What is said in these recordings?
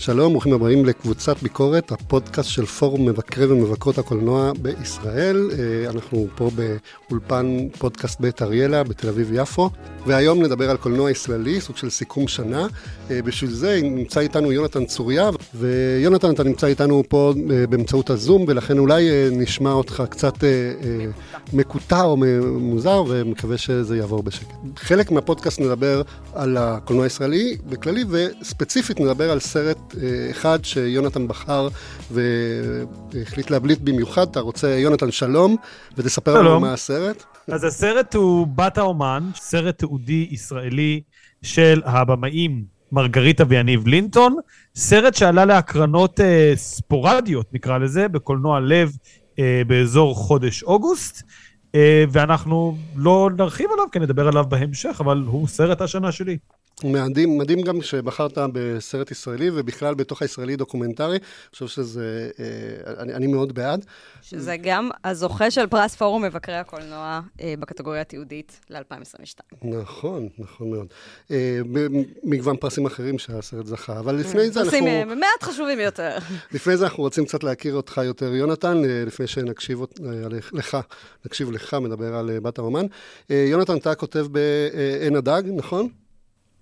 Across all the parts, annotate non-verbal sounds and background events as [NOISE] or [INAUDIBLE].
שלום, ברוכים הבאים לקבוצת ביקורת, הפודקאסט של פורום מבקרי ומבקרות הקולנוע בישראל. אה, אנחנו פה באולפן פודקאסט בית אריאלה בתל אביב-יפו, והיום נדבר על קולנוע ישראלי, סוג של סיכום שנה. אה, בשביל זה נמצא איתנו יונתן צוריה, ויונתן, אתה נמצא איתנו פה אה, באמצעות הזום, ולכן אולי נשמע אותך קצת מקוטע או מוזר, ומקווה שזה יעבור בשקט. חלק מהפודקאסט נדבר על הקולנוע הישראלי בכללי, וספציפית נדבר על סרט אחד שיונתן בחר והחליט להבליט במיוחד. אתה רוצה, יונתן, שלום, ותספר שלום. לנו מה הסרט. אז הסרט הוא בת האומן, סרט תיעודי ישראלי של הבמאים מרגריטה ויניב לינטון, סרט שעלה להקרנות אה, ספורדיות, נקרא לזה, בקולנוע לב אה, באזור חודש אוגוסט. אה, ואנחנו לא נרחיב עליו, כי נדבר עליו בהמשך, אבל הוא סרט השנה שלי. מדהים, מדהים גם שבחרת בסרט ישראלי, ובכלל בתוך הישראלי דוקומנטרי. אני חושב שזה, אה, אני, אני מאוד בעד. שזה גם הזוכה של פרס פורום מבקרי הקולנוע אה, בקטגוריה התיעודית ל-2022. נכון, נכון מאוד. אה, מגוון פרסים אחרים שהסרט זכה, אבל לפני זה אנחנו... פרסים מעט חשובים יותר. [LAUGHS] לפני זה אנחנו רוצים קצת להכיר אותך יותר, יונתן, לפני שנקשיב לך, נקשיב לך, מדבר על בת האומן. יונתן, אתה כותב בעין הדג, נכון?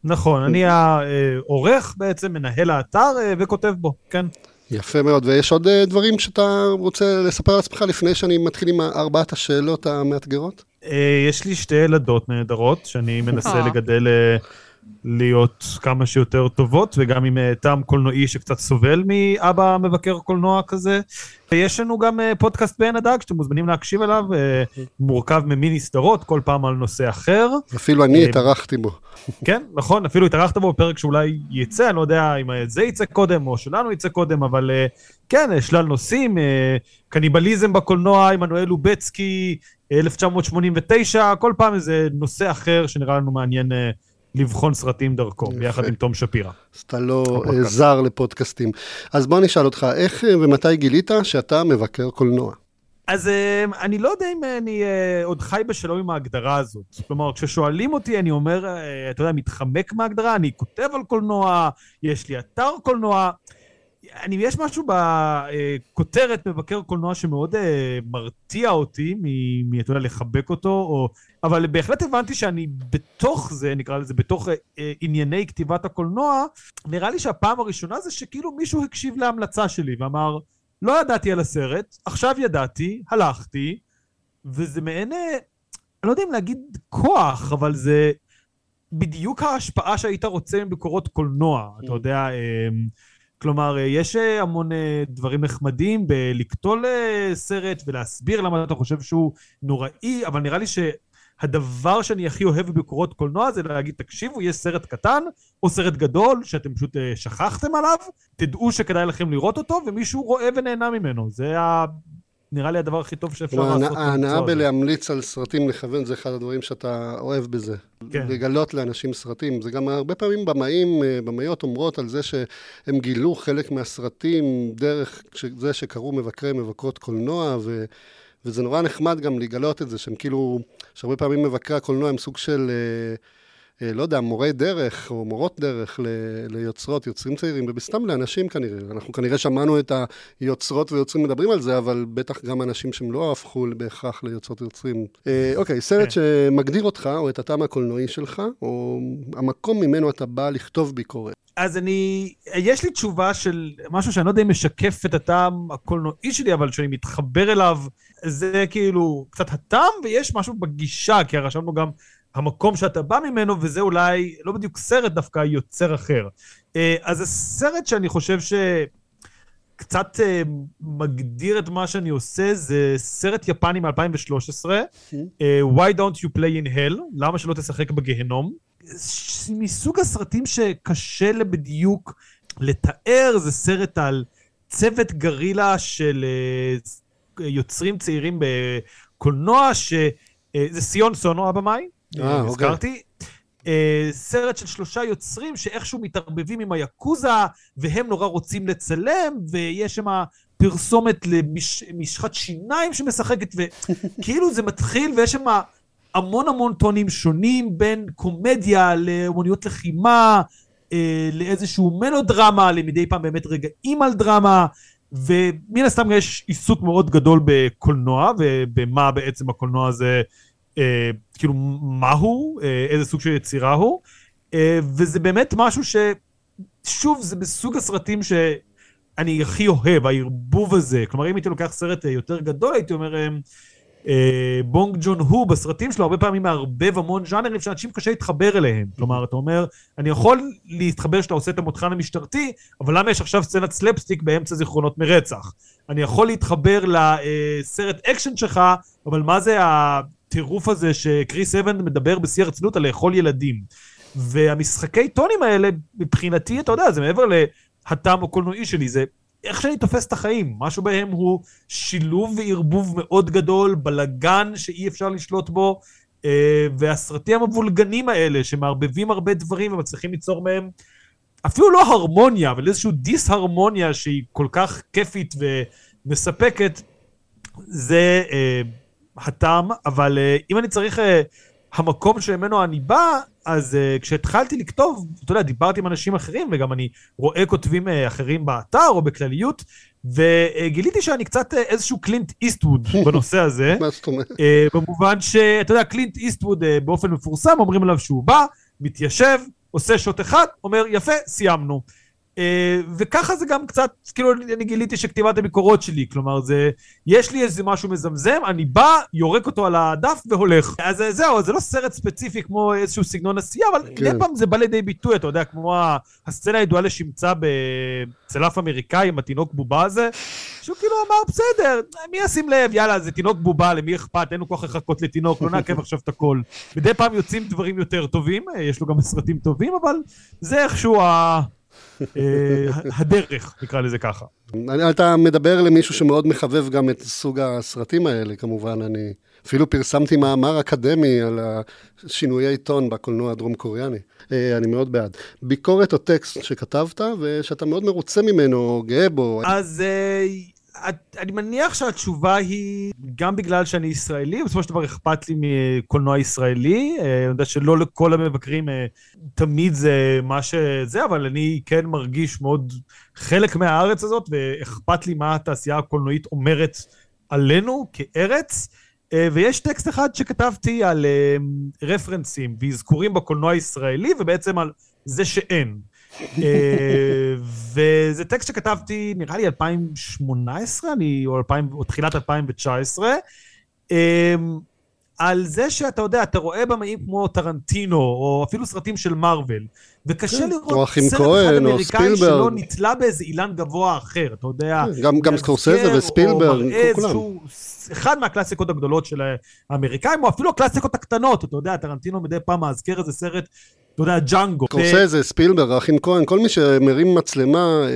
נכון, אני העורך בעצם, מנהל האתר אה, וכותב בו, כן. יפה מאוד, ויש עוד אה, דברים שאתה רוצה לספר על עצמך לפני שאני מתחיל עם ארבעת השאלות המאתגרות? אה, יש לי שתי ילדות נהדרות שאני מנסה לגדל להיות כמה שיותר טובות, וגם עם טעם קולנועי שקצת סובל מאבא מבקר קולנוע כזה. יש לנו גם פודקאסט בעין הדג שאתם מוזמנים להקשיב אליו, מורכב ממיני סדרות, כל פעם על נושא אחר. אפילו אני התארחתי בו. כן, נכון, אפילו התארחת בו בפרק שאולי יצא, אני לא יודע אם זה יצא קודם או שלנו יצא קודם, אבל אה, כן, שלל נושאים, אה, קניבליזם בקולנוע, עמנואל לובצקי, 1989, כל פעם איזה נושא אחר שנראה לנו מעניין אה, לבחון סרטים דרכו, ביחד עם תום שפירא. אז אתה לא זר לפודקאסטים. אז בוא נשאל אותך, איך ומתי גילית שאתה מבקר קולנוע? אז אמ, אני לא יודע אם אני אה, עוד חי בשלום עם ההגדרה הזאת. כלומר, כששואלים אותי, אני אומר, אה, אתה יודע, מתחמק מההגדרה, אני כותב על קולנוע, יש לי אתר קולנוע. אני, יש משהו בכותרת מבקר קולנוע שמאוד uh, מרתיע אותי, מ, אתה יודע, לחבק אותו, או... אבל בהחלט הבנתי שאני בתוך זה, נקרא לזה, בתוך uh, ענייני כתיבת הקולנוע, נראה לי שהפעם הראשונה זה שכאילו מישהו הקשיב להמלצה שלי ואמר, לא ידעתי על הסרט, עכשיו ידעתי, הלכתי, וזה מעין, אה, אני לא יודע אם להגיד כוח, אבל זה בדיוק ההשפעה שהיית רוצה מביקורות קולנוע, אתה mm. יודע, אמ, כלומר, אה, יש אה, המון דברים נחמדים בלקטול סרט ולהסביר למה אתה חושב שהוא נוראי, אבל נראה לי ש... הדבר שאני הכי אוהב בביקורות קולנוע זה להגיד, תקשיבו, יש סרט קטן או סרט גדול שאתם פשוט שכחתם עליו, תדעו שכדאי לכם לראות אותו, ומישהו רואה ונהנה ממנו. זה. נראה לי הדבר הכי טוב שאפשר לעשות. ההנאה בלהמליץ על סרטים לכוון זה אחד הדברים שאתה אוהב בזה. כן. לגלות לאנשים סרטים. זה גם הרבה פעמים במאים, אה, במאיות אומרות על זה שהם גילו חלק מהסרטים דרך זה שקראו מבקרי מבקרות קולנוע, ו... וזה נורא נחמד גם לגלות את זה, שהם כאילו, שהרבה פעמים מבקרי הקולנוע הם סוג של, אה, לא יודע, מורי דרך או מורות דרך ל, ליוצרות, יוצרים צעירים, ובסתם לאנשים כנראה. אנחנו כנראה שמענו את היוצרות ויוצרים מדברים על זה, אבל בטח גם אנשים שהם לא הפכו בהכרח ליוצרות יוצרים. אה, אוקיי, סרט כן. שמגדיר אותך, או את הטעם הקולנועי שלך, או המקום ממנו אתה בא לכתוב ביקורת. אז אני, יש לי תשובה של משהו שאני לא יודע אם משקף את הטעם הקולנועי שלי, אבל שאני מתחבר אליו, זה כאילו קצת הטעם, ויש משהו בגישה, כי רשמנו גם המקום שאתה בא ממנו, וזה אולי לא בדיוק סרט, דווקא יוצר אחר. אה, אז זה סרט שאני חושב שקצת אה, מגדיר את מה שאני עושה, זה סרט יפני מ-2013, אה, Why Don't You Play in Hell? למה שלא תשחק בגיהנום? מסוג הסרטים שקשה לבדיוק לתאר, זה סרט על צוות גרילה של יוצרים צעירים בקולנוע, שזה uh, סיון סונו הבמאי, אוקיי. הזכרתי. Uh, סרט של שלושה יוצרים שאיכשהו מתערבבים עם היאקוזה, והם נורא רוצים לצלם, ויש שם פרסומת למשחת שיניים שמשחקת, וכאילו [LAUGHS] זה מתחיל, ויש שם המון המון טונים שונים בין קומדיה לאמנויות לחימה, אה, לאיזשהו מלודרמה, למדי פעם באמת רגעים על דרמה, ומן הסתם יש עיסוק מאוד גדול בקולנוע, ובמה בעצם הקולנוע הזה, אה, כאילו, מה הוא, אה, איזה סוג של יצירה הוא, אה, וזה באמת משהו ש... שוב, זה בסוג הסרטים שאני הכי אוהב, הערבוב הזה. כלומר, אם הייתי לוקח סרט יותר גדול, הייתי אומר, בונג ג'ון הו בסרטים שלו הרבה פעמים מערבב המון ז'אנרים שאנשים קשה להתחבר אליהם. כלומר, אתה אומר, אני יכול להתחבר שאתה עושה את המותחן המשטרתי, אבל למה יש עכשיו סצנת סלפסטיק באמצע זיכרונות מרצח? אני יכול להתחבר לסרט אקשן שלך, אבל מה זה הטירוף הזה שכריס אוונס מדבר בשיא הרצינות על לאכול ילדים? והמשחקי טונים האלה, מבחינתי, אתה יודע, זה מעבר לטעם הקולנועי שלי, זה איך שאני תופס את החיים. משהו בהם הוא שילוב וערבוב מאוד גדול, בלגן שאי אפשר לשלוט בו, אה, והסרטים המבולגנים האלה, שמערבבים הרבה דברים ומצליחים ליצור מהם אפילו לא הרמוניה, אבל איזושהי דיס-הרמוניה שהיא כל כך כיפית ומספקת, זה אה, הטעם, אבל אה, אם אני צריך... אה, המקום שממנו אני בא, אז uh, כשהתחלתי לכתוב, אתה יודע, דיברתי עם אנשים אחרים, וגם אני רואה כותבים uh, אחרים באתר או בכלליות, וגיליתי שאני קצת uh, איזשהו קלינט איסטווד [LAUGHS] בנושא הזה. מה זאת אומרת? Uh, במובן שאתה יודע, קלינט איסטווד uh, באופן מפורסם, אומרים עליו שהוא בא, מתיישב, עושה שוט אחד, אומר, יפה, סיימנו. Uh, וככה זה גם קצת, כאילו אני גיליתי שכתיבת הביקורות שלי, כלומר זה, יש לי איזה משהו מזמזם, אני בא, יורק אותו על הדף והולך. אז זהו, זה לא סרט ספציפי כמו איזשהו סגנון עשייה, אבל כן. מדי פעם זה בא לידי ביטוי, אתה יודע, כמו הסצנה הידועה לשמצה בצלף אמריקאי עם התינוק בובה הזה, שהוא כאילו אמר, בסדר, מי ישים לב, יאללה, זה תינוק בובה, למי אכפת, אין לו כוח לחכות לתינוק, לא נעכב עכשיו את הכל. מדי פעם יוצאים דברים יותר טובים, יש לו גם סרטים טובים, אבל זה איכשהו ה... אה, הדרך, נקרא לזה ככה. אתה מדבר למישהו שמאוד מחבב גם את סוג הסרטים האלה, כמובן, אני אפילו פרסמתי מאמר אקדמי על שינויי טון בקולנוע הדרום קוריאני. אה, אני מאוד בעד. ביקורת או טקסט שכתבת ושאתה מאוד מרוצה ממנו, גאה בו. אז אני מניח שהתשובה היא גם בגלל שאני ישראלי, בסופו של דבר אכפת לי מקולנוע ישראלי. אה, אני יודע שלא לכל המבקרים אה, תמיד זה מה שזה, אבל אני כן מרגיש מאוד חלק מהארץ הזאת, ואכפת לי מה התעשייה הקולנועית אומרת עלינו כארץ. אה, ויש טקסט אחד שכתבתי על רפרנסים ואזכורים בקולנוע הישראלי, ובעצם על זה שאין. אה, וזה טקסט שכתבתי, נראה לי 2018, אני, או, 2000, או תחילת 2019, אמ, על זה שאתה יודע, אתה רואה במאים כמו טרנטינו, או אפילו סרטים של מארוול, וקשה כן, לראות סרט אחד אמריקאי שלא נתלה באיזה אילן גבוה אחר, אתה יודע. כן, גם, גם סקורסזה וספילברג, כולם. אחד מהקלאסיקות הגדולות של האמריקאים, או אפילו הקלאסיקות הקטנות, אתה יודע, טרנטינו מדי פעם מאזכר איזה סרט אתה יודע, ג'אנגו. קורסזה, ספילברג, האחים כהן, כל מי שמרים מצלמה, אה,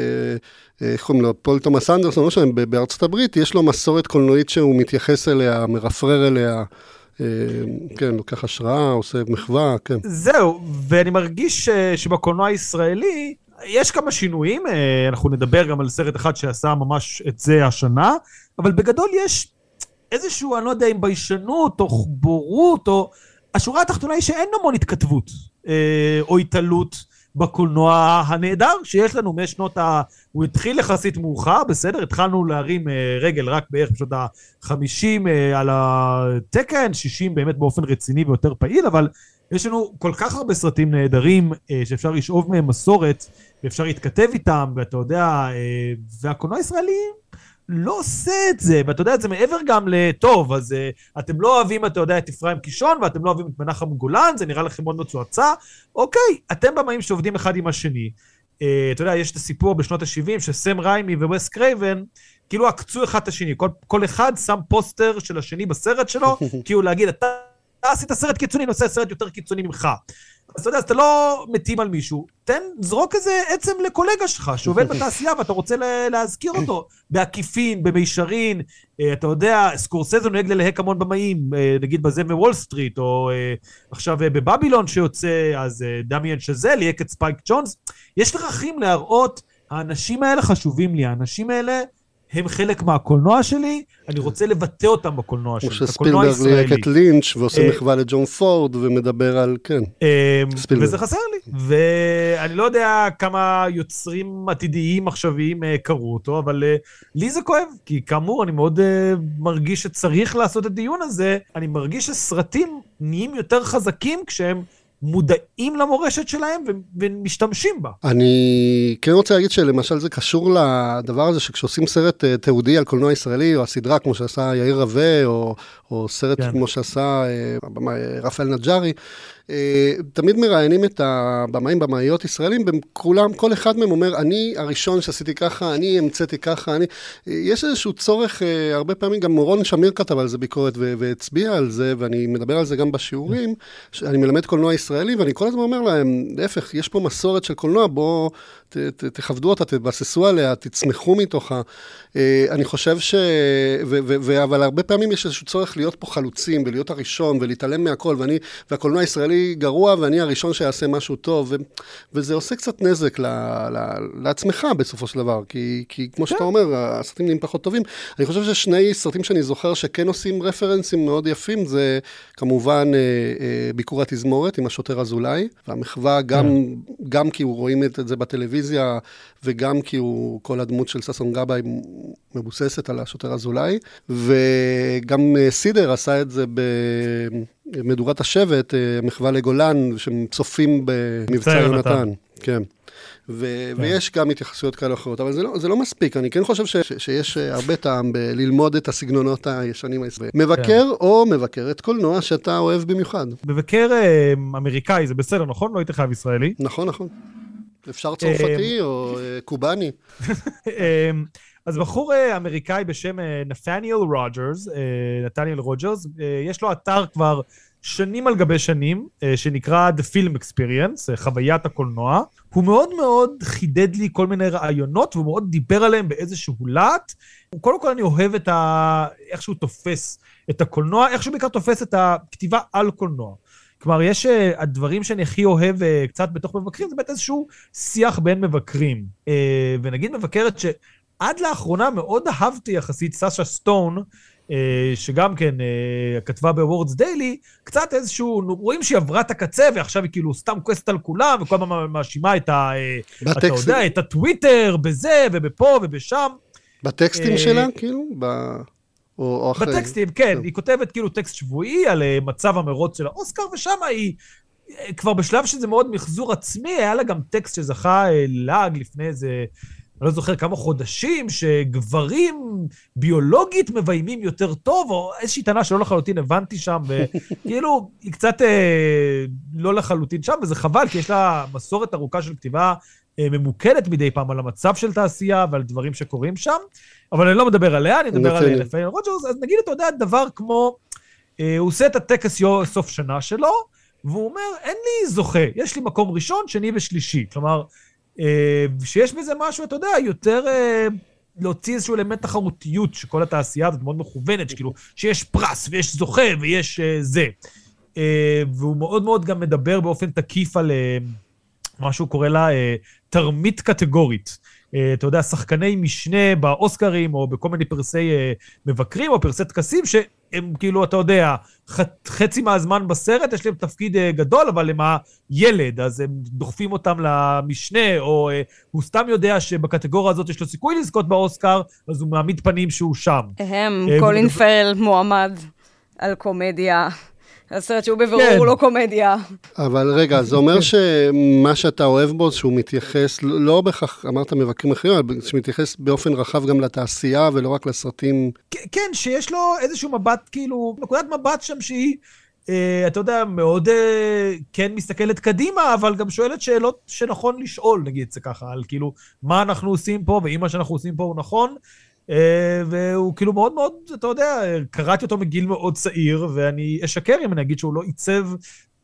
אה, איך קוראים לו, פול תומאס אנדרסון, לא משנה, בארצות הברית, יש לו מסורת קולנועית שהוא מתייחס אליה, מרפרר אליה. אה, כן, לוקח השראה, עושה מחווה, כן. זהו, ואני מרגיש שבקולנוע הישראלי יש כמה שינויים, אנחנו נדבר גם על סרט אחד שעשה ממש את זה השנה, אבל בגדול יש איזשהו, אני לא יודע אם ביישנות או בורות, או... השורה התחתונה היא שאין המון התכתבות. אה, או התעלות בקולנוע הנהדר שיש לנו משנות ה... הוא התחיל יחסית מאוחר, בסדר? התחלנו להרים אה, רגל רק בערך בשנות ה-50 אה, על התקן, 60 באמת באופן רציני ויותר פעיל, אבל יש לנו כל כך הרבה סרטים נהדרים שאפשר לשאוב מהם מסורת, ואפשר להתכתב איתם, ואתה יודע, והקולנוע הישראלי לא עושה את זה, ואתה יודע, זה מעבר גם לטוב, אז uh, אתם לא אוהבים, אתה יודע, את אפרים קישון, ואתם לא אוהבים את מנחם גולן, זה נראה לכם מאוד מצועצע, אוקיי, אתם במאים שעובדים אחד עם השני. אה, אתה יודע, יש את הסיפור בשנות ה-70, שסם ריימי וווס קרייבן, כאילו עקצו אחד את השני, כל, כל אחד שם פוסטר של השני בסרט שלו, [LAUGHS] כאילו להגיד, אתה... אתה עשית סרט קיצוני, אני עושה סרט יותר קיצוני ממך. אז אתה יודע, אז אתה לא מתים על מישהו, תן, זרוק איזה עצם לקולגה שלך שעובד [LAUGHS] בתעשייה ואתה רוצה להזכיר אותו בעקיפין, במישרין, אה, אתה יודע, סקורסזו נוהג ללהק המון במאים, אה, נגיד בזאב מוול סטריט, או אה, עכשיו בבבילון שיוצא, אז דמיאן שזל, ליהק את ספייק ג'ונס, יש דרכים להראות, האנשים האלה חשובים לי, האנשים האלה הם חלק מהקולנוע שלי, אני רוצה לבטא אותם בקולנוע שלי, הקולנוע הישראלי. כמו שספילברג ליהק את לינץ' ועושה מחווה לג'ון פורד ומדבר על, כן, ספילברג. וזה חסר לי, ואני לא יודע כמה יוצרים עתידיים עכשוויים קראו אותו, אבל לי זה כואב, כי כאמור, אני מאוד מרגיש שצריך לעשות את הדיון הזה, אני מרגיש שסרטים נהיים יותר חזקים כשהם... מודעים למורשת שלהם ומשתמשים בה. אני כן רוצה להגיד שלמשל זה קשור לדבר הזה שכשעושים סרט אה, תיעודי על קולנוע ישראלי, או הסדרה כמו שעשה יאיר רווה, או, או סרט כן. כמו שעשה אה, אה, רפאל נג'ארי, אה, תמיד מראיינים את הבמאים, במאיות ישראלים, וכולם, כל אחד מהם אומר, אני הראשון שעשיתי ככה, אני המצאתי ככה, אני... יש איזשהו צורך, אה, הרבה פעמים, גם מורון שמיר כתב על זה ביקורת והצביע על זה, ואני מדבר על זה גם בשיעורים, אני מלמד קולנוע ישראלי, ואני כל הזמן אומר להם, להפך, יש פה מסורת של קולנוע, בואו תכבדו אותה, תבססו עליה, תצמחו מתוכה. אה, אני חושב ש... אבל הרבה פעמים יש איזשהו צורך להיות פה חלוצים, ולהיות הראשון, ולהתעלם מהכל, ואני, והקולנוע הישראלי גרוע, ואני הראשון שיעשה משהו טוב, ו, וזה עושה קצת נזק ל, ל, לעצמך בסופו של דבר, כי, כי כמו שאתה כן. אומר, הסרטים נהיים פחות טובים. אני חושב ששני סרטים שאני זוכר שכן עושים רפרנסים מאוד יפים, זה כמובן אה, אה, ביקור התזמורת עם השוטר אזולאי, והמחווה גם, כן. גם כי רואים את זה בטלוויזיה, וגם כי הוא, כל הדמות של ששון גבאי מבוססת על השוטר אזולאי, וגם אה, סידר עשה את זה במדורת השבט, אה, מחווה לגולן, שהם צופים במבצע יונתן. כן. ו- כן. ויש גם התייחסויות כאלה אחרות, אבל זה לא, זה לא מספיק, אני כן חושב ש- ש- שיש אה, הרבה טעם בללמוד את הסגנונות הישנים הישראלים. מבקר כן. או מבקרת קולנוע שאתה אוהב במיוחד. מבקר אמריקאי, זה בסדר, נכון? לא היית חייב ישראלי. נכון, נכון. אפשר צרפתי או קובאני. [LAUGHS] אז בחור אה, אמריקאי בשם אה, נתניאל רוג'רס, אה, נתניאל רוג'רס, יש לו אתר כבר שנים על גבי שנים, שנקרא The Film Experience, חוויית הקולנוע. הוא מאוד מאוד חידד לי כל מיני רעיונות, והוא מאוד דיבר עליהם באיזשהו להט. קודם כל אני אוהב את ה... איך שהוא תופס את הקולנוע, איך שהוא בעיקר תופס את הכתיבה על קולנוע. כלומר, יש הדברים שאני הכי אוהב קצת בתוך מבקרים, זה באמת איזשהו שיח בין מבקרים. ונגיד מבקרת ש... עד לאחרונה מאוד אהבתי יחסית סאשה סטון, אה, שגם כן אה, כתבה ב Awards Daily, קצת איזשהו, רואים שהיא עברה את הקצה ועכשיו היא כאילו סתם כועסת על כולם וכל הזמן מאשימה את ה... אה, אתה יודע, את הטוויטר, בזה ובפה ובשם. בטקסטים שלה, כאילו? או, או אחרי... בטקסטים, כן. היא כותבת כאילו טקסט שבועי על מצב המרוץ של האוסקר, ושם היא... כבר בשלב שזה מאוד מחזור עצמי, היה לה גם טקסט שזכה לעג לפני איזה אני לא זוכר כמה חודשים, שגברים ביולוגית מביימים יותר טוב, או איזושהי טענה שלא לחלוטין הבנתי שם, וכאילו, [LAUGHS] היא קצת אה, לא לחלוטין שם, וזה חבל, כי יש לה מסורת ארוכה של כתיבה אה, ממוקדת מדי פעם על המצב של תעשייה ועל דברים שקורים שם, אבל אני לא מדבר עליה, אני מדבר על לפעמים רוג'רס, אז נגיד, אתה יודע, דבר כמו, אה, הוא עושה את הטקס סוף שנה שלו, והוא אומר, אין לי זוכה, יש לי מקום ראשון, שני ושלישי. כלומר, אה, שיש בזה משהו, אתה יודע, יותר אה, להוציא איזשהו אלמנט תחרותיות, שכל התעשייה הזאת מאוד מכוונת, שכאילו, שיש פרס ויש זוכה ויש אה, זה. והוא מאוד מאוד גם מדבר באופן תקיף על מה שהוא קורא לה תרמית קטגורית. אתה יודע, שחקני משנה באוסקרים, או בכל מיני פרסי מבקרים, או פרסי טקסים, הם כאילו, אתה יודע, חצי מהזמן בסרט יש להם תפקיד אה, גדול, אבל הם הילד, אז הם דוחפים אותם למשנה, או אה, הוא סתם יודע שבקטגוריה הזאת יש לו סיכוי לזכות באוסקר, אז הוא מעמיד פנים שהוא שם. הם, אה, קולין פרל מועמד על קומדיה. הסרט שהוא בבירור כן. לא קומדיה. אבל רגע, זה אומר [LAUGHS] שמה שאתה אוהב בו, שהוא מתייחס, לא בהכרח, אמרת מבקרים אחרים, אבל שמתייחס באופן רחב גם לתעשייה ולא רק לסרטים. כן, שיש לו איזשהו מבט, כאילו, נקודת מבט שם שהיא... Uh, אתה יודע, מאוד uh, כן מסתכלת קדימה, אבל גם שואלת שאלות שנכון לשאול, נגיד את זה ככה, על כאילו, מה אנחנו עושים פה, ואם מה שאנחנו עושים פה הוא נכון, אה, והוא כאילו מאוד מאוד, אתה יודע, קראתי אותו מגיל מאוד צעיר, ואני אשקר אם אני אגיד שהוא לא עיצב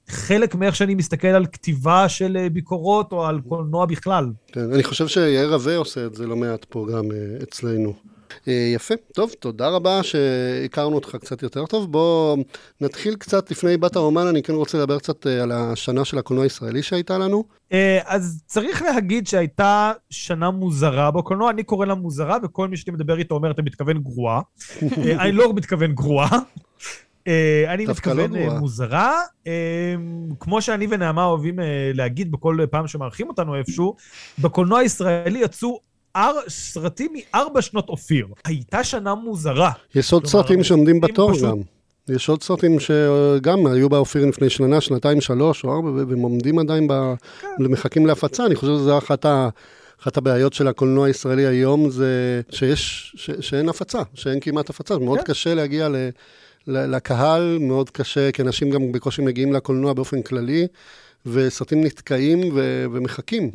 חלק מאיך שאני מסתכל על כתיבה של אה, ביקורות או על קולנוע בכלל. כן, אני חושב שיאיר רווה עושה את זה לא מעט פה גם אה, אצלנו. אה, יפה, טוב, תודה רבה שהכרנו אותך קצת יותר טוב. בואו נתחיל קצת לפני בת האומן, אני כן רוצה לדבר קצת אה, על השנה של הקולנוע הישראלי שהייתה לנו. אה, אז צריך להגיד שהייתה שנה מוזרה בקולנוע, אני קורא לה מוזרה, וכל מי שאני מדבר איתו אומר, אתה מתכוון גרועה. [LAUGHS] אני לא מתכוון גרועה. אני מתכוון לא מוזרה. כמו שאני ונעמה אוהבים להגיד בכל פעם שמארחים אותנו איפשהו, בקולנוע הישראלי יצאו סרטים מארבע שנות אופיר. הייתה שנה מוזרה. יש עוד סרטים שעומדים בתור פשוט... גם. יש עוד סרטים שגם היו באופיר לפני שנה, שנתיים, שלוש או ארבע, והם עומדים עדיין, ב... כן. מחכים להפצה. אני חושב שזו אחת ה... אחת הבעיות של הקולנוע הישראלי היום זה שיש, ש, שאין הפצה, שאין כמעט הפצה. מאוד כן. קשה להגיע ל, ל, לקהל, מאוד קשה, כי אנשים גם בקושי מגיעים לקולנוע באופן כללי. וסרטים נתקעים ו- ומחכים,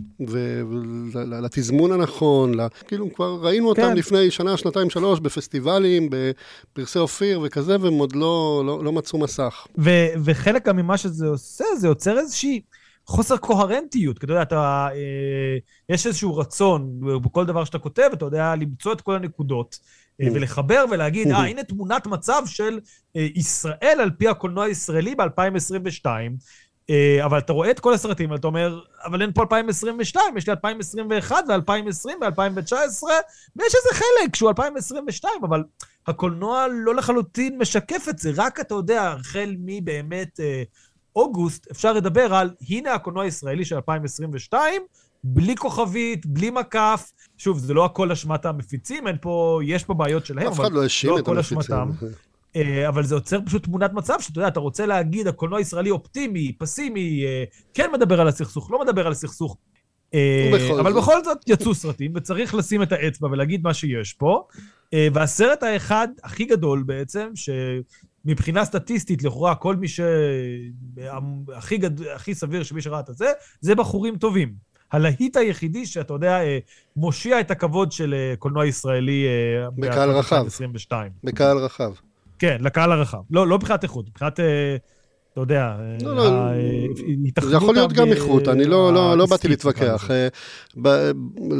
ולתזמון הנכון, כאילו כבר ראינו אותם כן. לפני שנה, שנתיים, שלוש, בפסטיבלים, בפרסי אופיר וכזה, והם עוד לא, לא, לא מצאו מסך. ו- וחלק גם ממה שזה עושה, זה יוצר איזושהי... חוסר קוהרנטיות, כי אתה יודע, אתה, אה, יש איזשהו רצון בכל דבר שאתה כותב, אתה יודע למצוא את כל הנקודות אה, mm. ולחבר ולהגיד, אה, הנה תמונת מצב של אה, ישראל על פי הקולנוע הישראלי ב-2022, אה, אבל אתה רואה את כל הסרטים, ואתה אומר, אבל אין פה 2022, יש לי 2021 ו-2020 ו-2019, ויש איזה חלק שהוא 2022, אבל הקולנוע לא לחלוטין משקף את זה, רק אתה יודע, החל מבאמת אה, אוגוסט, אפשר לדבר על, הנה הקולנוע הישראלי של 2022, בלי כוכבית, בלי מקף. שוב, זה לא הכל אשמת המפיצים, אין פה, יש פה בעיות שלהם, אבל לא, לא הכל אשמתם. [LAUGHS] אה, אבל זה יוצר פשוט תמונת מצב שאתה יודע, אתה רוצה להגיד, הקולנוע הישראלי אופטימי, פסימי, אה, כן מדבר על הסכסוך, לא מדבר על הסכסוך. אה, אבל בכל זאת יצאו סרטים, וצריך לשים את האצבע ולהגיד מה שיש פה. והסרט האחד הכי גדול בעצם, שמבחינה סטטיסטית, לכאורה, כל מי ש... הכי, גד... הכי סביר שמי שראה את זה, זה בחורים טובים. הלהיט היחידי שאתה יודע, מושיע את הכבוד של קולנוע ישראלי בקהל רחב. בקהל רחב. כן, לקהל הרחב. לא, לא מבחינת איכות, מבחינת, אה, אתה יודע, לא, לא, אה, זה יכול להיות גם איכות, אני לא, לא, לא באתי להתווכח. אה,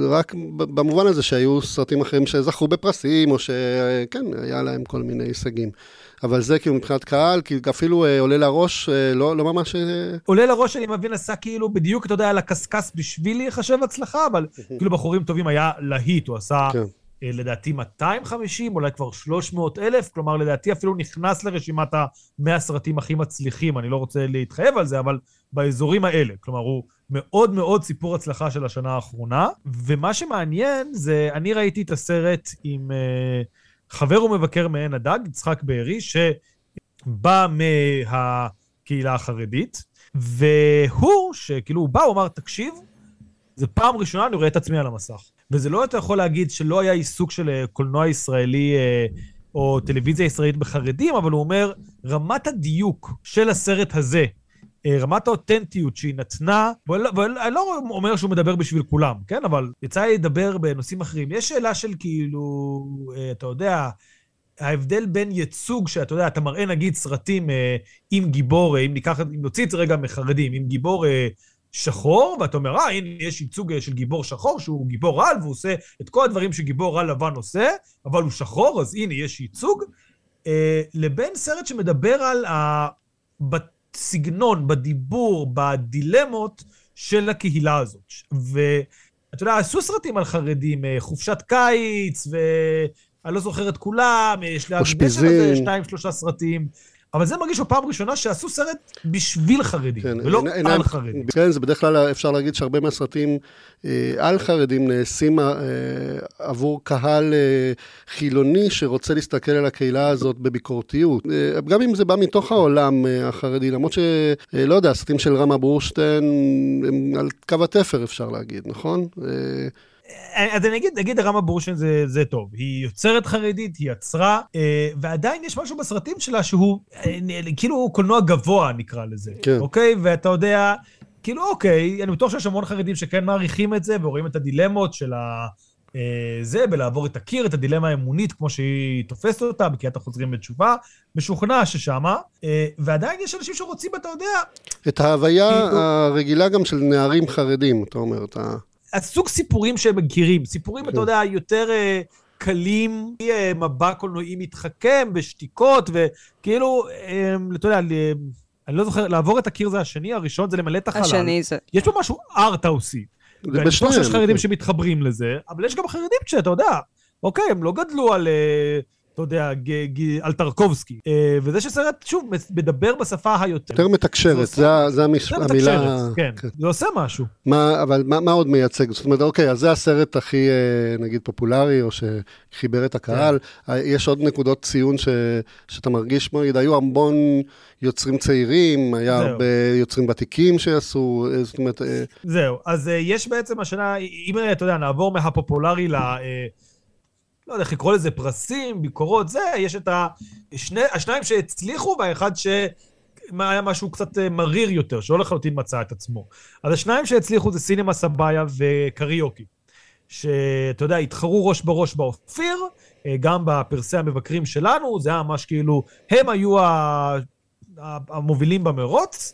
רק במובן הזה שהיו סרטים אחרים שזכו בפרסים, או שכן, היה להם כל מיני הישגים. אבל זה כאילו מבחינת קהל, כי אפילו אה, עולה לראש, אה, לא, לא ממש... אה... עולה לראש, אני מבין, עשה כאילו בדיוק, אתה יודע, על הקשקש בשביל להיחשב הצלחה, אבל כאילו בחורים טובים היה להיט, הוא עשה כן. אה, לדעתי 250, אולי כבר 300 אלף, כלומר לדעתי אפילו נכנס לרשימת המאה סרטים הכי מצליחים, אני לא רוצה להתחייב על זה, אבל באזורים האלה. כלומר, הוא מאוד מאוד סיפור הצלחה של השנה האחרונה, ומה שמעניין זה, אני ראיתי את הסרט עם uh, חבר ומבקר מעין הדג, יצחק בארי, שבא מהקהילה החרדית, והוא, שכאילו הוא בא, הוא אמר, תקשיב, זו פעם ראשונה אני רואה את עצמי על המסך. וזה לא אתה יכול להגיד שלא היה עיסוק של אה, קולנוע ישראלי אה, או טלוויזיה ישראלית בחרדים, אבל הוא אומר, רמת הדיוק של הסרט הזה, אה, רמת האותנטיות שהיא נתנה, ואני לא אומר שהוא מדבר בשביל כולם, כן? אבל יצא לי לדבר בנושאים אחרים. יש שאלה של כאילו, אתה יודע, ההבדל בין ייצוג, שאתה יודע, אתה מראה נגיד סרטים עם גיבור, אם ניקח, אם נוציא את זה רגע מחרדים, עם גיבור שחור, ואתה אומר, אה, הנה, יש ייצוג אה, של גיבור שחור, שהוא גיבור על, והוא עושה את כל הדברים שגיבור על לבן עושה, אבל הוא שחור, אז הנה, יש ייצוג. אה, לבין סרט שמדבר על ה... בסגנון, בדיבור, בדילמות של הקהילה הזאת. ואתה יודע, עשו סרטים על חרדים, אה, חופשת קיץ, ואני לא זוכר את כולם, יש להגיד שניים, שלושה סרטים. אבל זה מרגיש בפעם ראשונה שעשו סרט בשביל חרדים, כן, ולא אין, על אין, חרדים. כן, זה בדרך כלל אפשר להגיד שהרבה מהסרטים אה, על חרדים נעשים אה, עבור קהל אה, חילוני שרוצה להסתכל על הקהילה הזאת בביקורתיות. אה, גם אם זה בא מתוך העולם אה, החרדי, למרות שלא אה, יודע, הסרטים של רמה בורשטיין הם על קו התפר אפשר להגיד, נכון? אה, אז אני אגיד, נגיד הרמה בורשן זה, זה טוב. היא יוצרת חרדית, היא יצרה, אה, ועדיין יש משהו בסרטים שלה שהוא אה, כאילו קולנוע גבוה, נקרא לזה. כן. אוקיי? ואתה יודע, כאילו, אוקיי, אני בטוח שיש המון חרדים שכן מעריכים את זה, ורואים את הדילמות של ה... אה, זה, בלעבור את הקיר, את הדילמה האמונית, כמו שהיא תופסת אותה, בקריאת החוזרים בתשובה, משוכנע ששמה, אה, ועדיין יש אנשים שרוצים, אתה יודע... את ההוויה כאילו... הרגילה גם של נערים חרדים, אתה אומר, אתה... הסוג סיפורים שהם מכירים, סיפורים, אתה כן. יודע, יותר uh, קלים, מבע קולנועי מתחכם בשתיקות, וכאילו, אתה יודע, אני לא זוכר, לעבור את הקיר זה השני, הראשון זה למלא את החלל. השני זה... יש פה משהו ארטהאוסי. ואני בטוח שיש חרדים שמתחברים לזה, אבל יש גם חרדים שאתה יודע, אוקיי, הם לא גדלו על... אתה יודע, על טרקובסקי. אה, וזה שסרט, שוב, מדבר בשפה היותר... יותר מתקשרת, זה המילה... כן, כן, זה עושה משהו. אבל מה עוד מייצג? זאת אומרת, אוקיי, אז זה הסרט הכי, אה, נגיד, פופולרי, או שחיבר את הקהל. כן. אה, יש עוד נקודות ציון שאתה מרגיש, נגיד, היו המון יוצרים צעירים, היה הרבה יוצרים ותיקים שעשו, זאת אומרת... זהו, אז יש בעצם השנה, אם אתה יודע, נעבור מהפופולרי ל... לא יודע איך לקרוא לזה, פרסים, ביקורות, זה, יש את השני, השניים שהצליחו והאחד ש... היה משהו קצת אה, מריר יותר, שלא לחלוטין מצא את עצמו. אז השניים שהצליחו זה סינמה סבאיה וקריוקי, שאתה יודע, התחרו ראש בראש באופיר, אה, גם בפרסי המבקרים שלנו, זה היה ממש כאילו, הם היו המובילים במרוץ.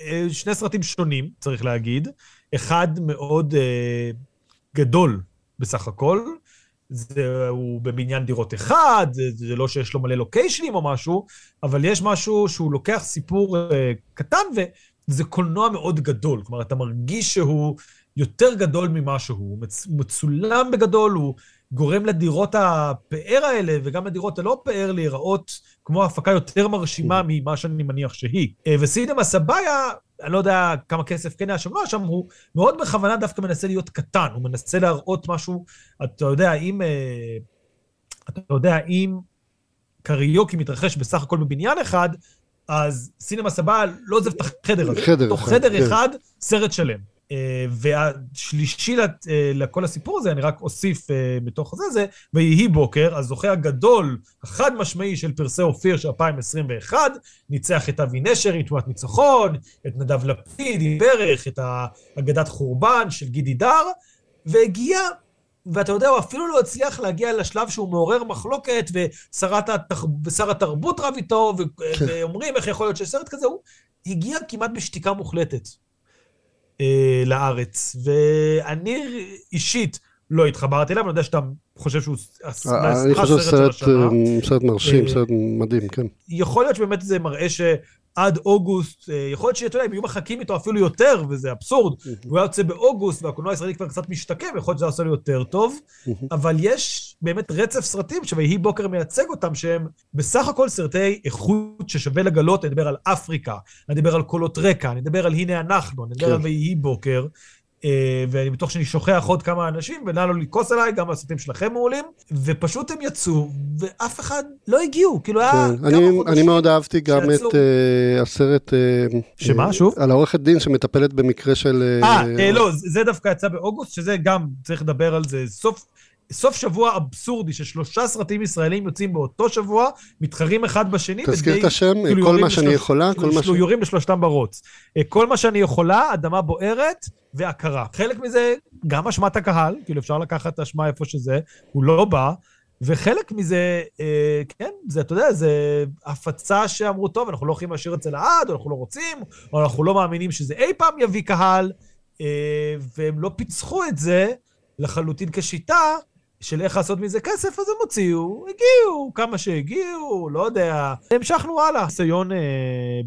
אה, שני סרטים שונים, צריך להגיד. אחד מאוד גדול בסך הכל, זה, הוא בבניין דירות אחד, זה, זה לא שיש לו מלא לוקיישנים או משהו, אבל יש משהו שהוא לוקח סיפור uh, קטן, וזה קולנוע מאוד גדול. כלומר, אתה מרגיש שהוא יותר גדול ממה שהוא. הוא מצ, מצולם בגדול, הוא גורם לדירות הפאר האלה, וגם לדירות הלא פאר להיראות כמו הפקה יותר מרשימה ממה שאני מניח שהיא. Uh, וסינמה סבאיה, אני לא יודע כמה כסף כן היה שם, לא שם, הוא מאוד בכוונה דווקא מנסה להיות קטן, הוא מנסה להראות משהו, אתה יודע, אם... אה, אתה יודע, אם קריוקי מתרחש בסך הכל בבניין אחד, אז סינמה סבא לא עוזב את החדר הזה. חדר אחד. תוך חדר כן. אחד, סרט שלם. אה, והשלישי אה, לכל הסיפור הזה, אני רק אוסיף מתוך זה, זה ויהי בוקר, הזוכה הגדול, החד משמעי של פרסי אופיר של 2021, ניצח את אבי נשר עם תמונת ניצחון, את נדב לפיד עם ברך, את אגדת חורבן של גידי דר, והגיע ואתה יודע, הוא אפילו לא הצליח להגיע לשלב שהוא מעורר מחלוקת, התח... ושר התרבות רב איתו, ו... כן. ואומרים איך יכול להיות שסרט כזה, הוא הגיע כמעט בשתיקה מוחלטת. אה, לארץ. ואני אישית לא התחברתי אליו, אני יודע שאתה חושב שהוא... אה, אני חושב סרט, סרט מרשים, סרט מדהים, כן. יכול להיות שבאמת זה מראה ש... עד אוגוסט, אה, יכול להיות שאתה יודע, הם יהיו מחכים איתו אפילו יותר, וזה אבסורד. הוא היה יוצא באוגוסט, והקולנוע הישראלי כבר קצת משתקם, יכול להיות שזה עושה לו יותר טוב, אבל יש באמת רצף סרטים שויהי בוקר מייצג אותם, שהם בסך הכל סרטי איכות ששווה לגלות, אני אדבר על אפריקה, אני אדבר על קולות רקע, אני אדבר על הנה אנחנו, אני אדבר על כן. ויהי בוקר, אה, ואני בטוח שאני שוכח עוד כמה אנשים, ונא לא לכעוס עליי, גם הסרטים שלכם מעולים, ופשוט הם יצאו, ואף אחד לא הגיעו, כאילו היה כן, כמה אני, חודשים. אני מאוד אהבתי גם. את uh, הסרט... Uh, שמה, שוב? על העורכת דין שמטפלת במקרה של... אה, לא, זה דווקא יצא באוגוסט, שזה גם, צריך לדבר על זה, סוף... סוף שבוע אבסורדי ששלושה סרטים ישראלים יוצאים באותו שבוע, מתחרים אחד בשני. תזכיר את השם, כאילו כל מה שאני יכולה, כל מה ש... יורים לשלושתם ברוץ. כל מה שאני יכולה, אדמה בוערת, והכרה. חלק מזה, גם אשמת הקהל, כאילו אפשר לקחת אשמה איפה שזה, הוא לא בא, וחלק מזה, אה, כן, זה, אתה יודע, זה הפצה שאמרו, טוב, אנחנו לא יכולים להשאיר את זה לעד, או אנחנו לא רוצים, או אנחנו לא מאמינים שזה אי פעם יביא קהל, אה, והם לא פיצחו את זה לחלוטין כשיטה של איך לעשות מזה כסף, אז הם הוציאו, הגיעו, כמה שהגיעו, לא יודע. המשכנו הלאה. ניסיון אה,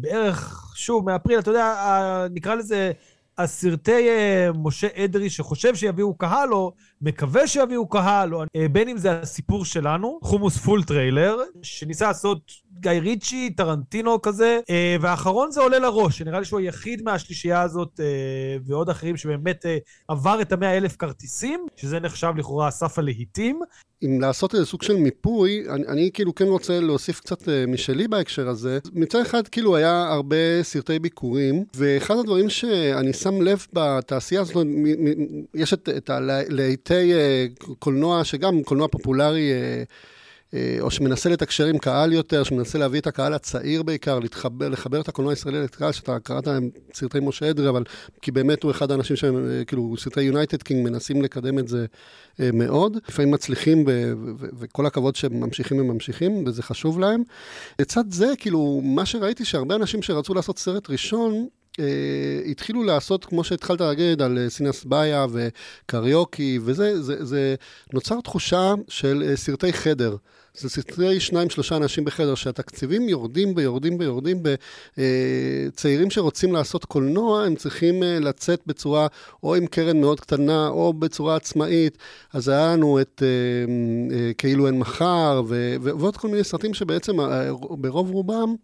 בערך, שוב, מאפריל, אתה יודע, אה, נקרא לזה... הסרטי אה, משה אדרי שחושב שיביאו קהל, או מקווה שיביאו קהל, או אה, בין אם זה הסיפור שלנו, חומוס פול טרייל, שניסה לעשות גיא ריצ'י, טרנטינו כזה, אה, והאחרון זה עולה לראש, שנראה לי שהוא היחיד מהשלישייה הזאת, אה, ועוד אחרים שבאמת אה, עבר את המאה אלף כרטיסים, שזה נחשב לכאורה אסף הלהיטים. אם לעשות איזה סוג של מיפוי, אני, אני כאילו כן רוצה להוסיף קצת משלי בהקשר הזה. מצד אחד כאילו היה הרבה סרטי ביקורים, ואחד הדברים שאני שם לב בתעשייה הזאת, יש את, את הלהיטי קולנוע, שגם קולנוע פופולרי, אה, או שמנסה לתקשר עם קהל יותר, שמנסה להביא את הקהל הצעיר בעיקר, להתחבר, לחבר את הקולנוע הישראלי לקהל, שאתה קראת להם סרטי משה אדרי, אבל כי באמת הוא אחד האנשים שהם, אה, כאילו, סרטי United King מנסים לקדם את זה אה, מאוד. לפעמים מצליחים, וכל הכבוד שהם ממשיכים וממשיכים, וזה חשוב להם. לצד זה, כאילו, מה שראיתי, שהרבה אנשים שרצו לעשות סרט ראשון, אה, התחילו לעשות, כמו שהתחלת להגיד, על אה, סינמה סבאיא וקריוקי, וזה, זה, זה נוצר תחושה של אה, סרטי חדר. זה סרטי שניים, שלושה אנשים בחדר, שהתקציבים יורדים ויורדים ויורדים בצעירים אה, שרוצים לעשות קולנוע, הם צריכים אה, לצאת בצורה, או עם קרן מאוד קטנה, או בצורה עצמאית. אז היה לנו את אה, כאילו אין מחר, ועוד כל מיני סרטים שבעצם ברוב רובם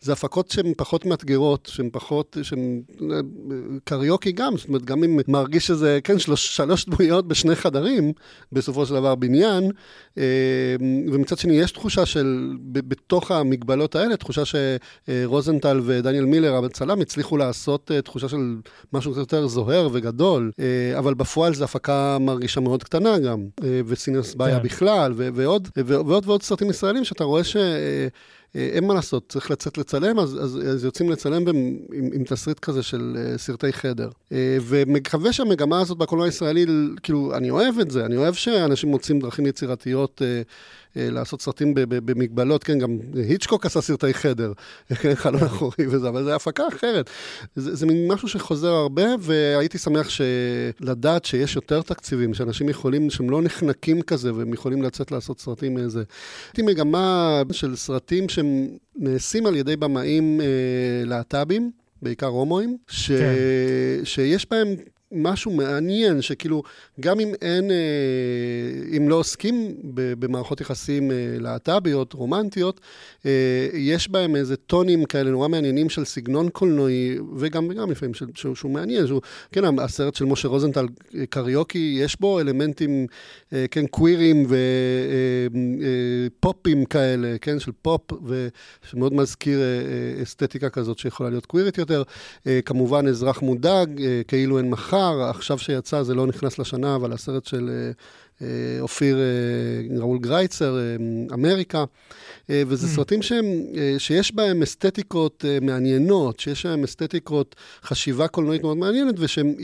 זה הפקות שהן פחות מאתגרות, שהן פחות, שהן קריוקי גם, זאת אומרת, גם אם מרגיש שזה, כן, שלוש, שלוש דמויות בשני חדרים, בסופו של דבר בניין, ומצד שני יש תחושה של, בתוך המגבלות האלה, תחושה שרוזנטל ודניאל מילר, הצלם, הצליחו לעשות תחושה של משהו קצת יותר זוהר וגדול, אבל בפועל זו הפקה מרגישה מאוד קטנה גם, וסינוס בעיה כן. בכלל, ועוד, ועוד ועוד סרטים ישראלים שאתה רואה ש... אה, אין מה לעשות, צריך לצאת לצלם, אז, אז, אז יוצאים לצלם עם, עם, עם תסריט כזה של uh, סרטי חדר. Uh, ומקווה שהמגמה הזאת בקולנוע הישראלי, כאילו, אני אוהב את זה, אני אוהב שאנשים מוצאים דרכים יצירתיות אה, לעשות סרטים במגבלות, כן, גם היצ'קוק עשה סרטי חדר, [LAUGHS] כן, חלון אחורי וזה, אבל זו הפקה אחרת. זה, זה מין משהו שחוזר הרבה, והייתי שמח לדעת שיש יותר תקציבים, שאנשים יכולים, שהם לא נחנקים כזה, והם יכולים לצאת לעשות סרטים איזה. הייתי מגמה של סרטים שהם נעשים על ידי במאים אה, להט"בים. בעיקר הומואים, ש... כן. שיש בהם משהו מעניין, שכאילו, גם אם אין, אה, אם לא עוסקים במערכות יחסים אה, להט"ביות, רומנטיות, אה, יש בהם איזה טונים כאלה נורא מעניינים של סגנון קולנועי, וגם, וגם לפעמים של, שהוא, שהוא מעניין, שהוא, כן, הסרט של משה רוזנטל, קריוקי, יש בו אלמנטים, כן, קווירים ופופים כאלה, כן, של פופ, ושמאוד מזכיר אסתטיקה כזאת שיכולה להיות קווירית יותר. כמובן, אזרח מודאג, כאילו אין מחר. מחר, עכשיו שיצא, זה לא נכנס לשנה, אבל הסרט של אה, אה, אופיר, אה, ראול גרייצר, אמריקה, וזה mm. סרטים שהם, שיש בהם אסתטיקות מעניינות, שיש בהם אסתטיקות, חשיבה קולנועית מאוד מעניינת, ושהם,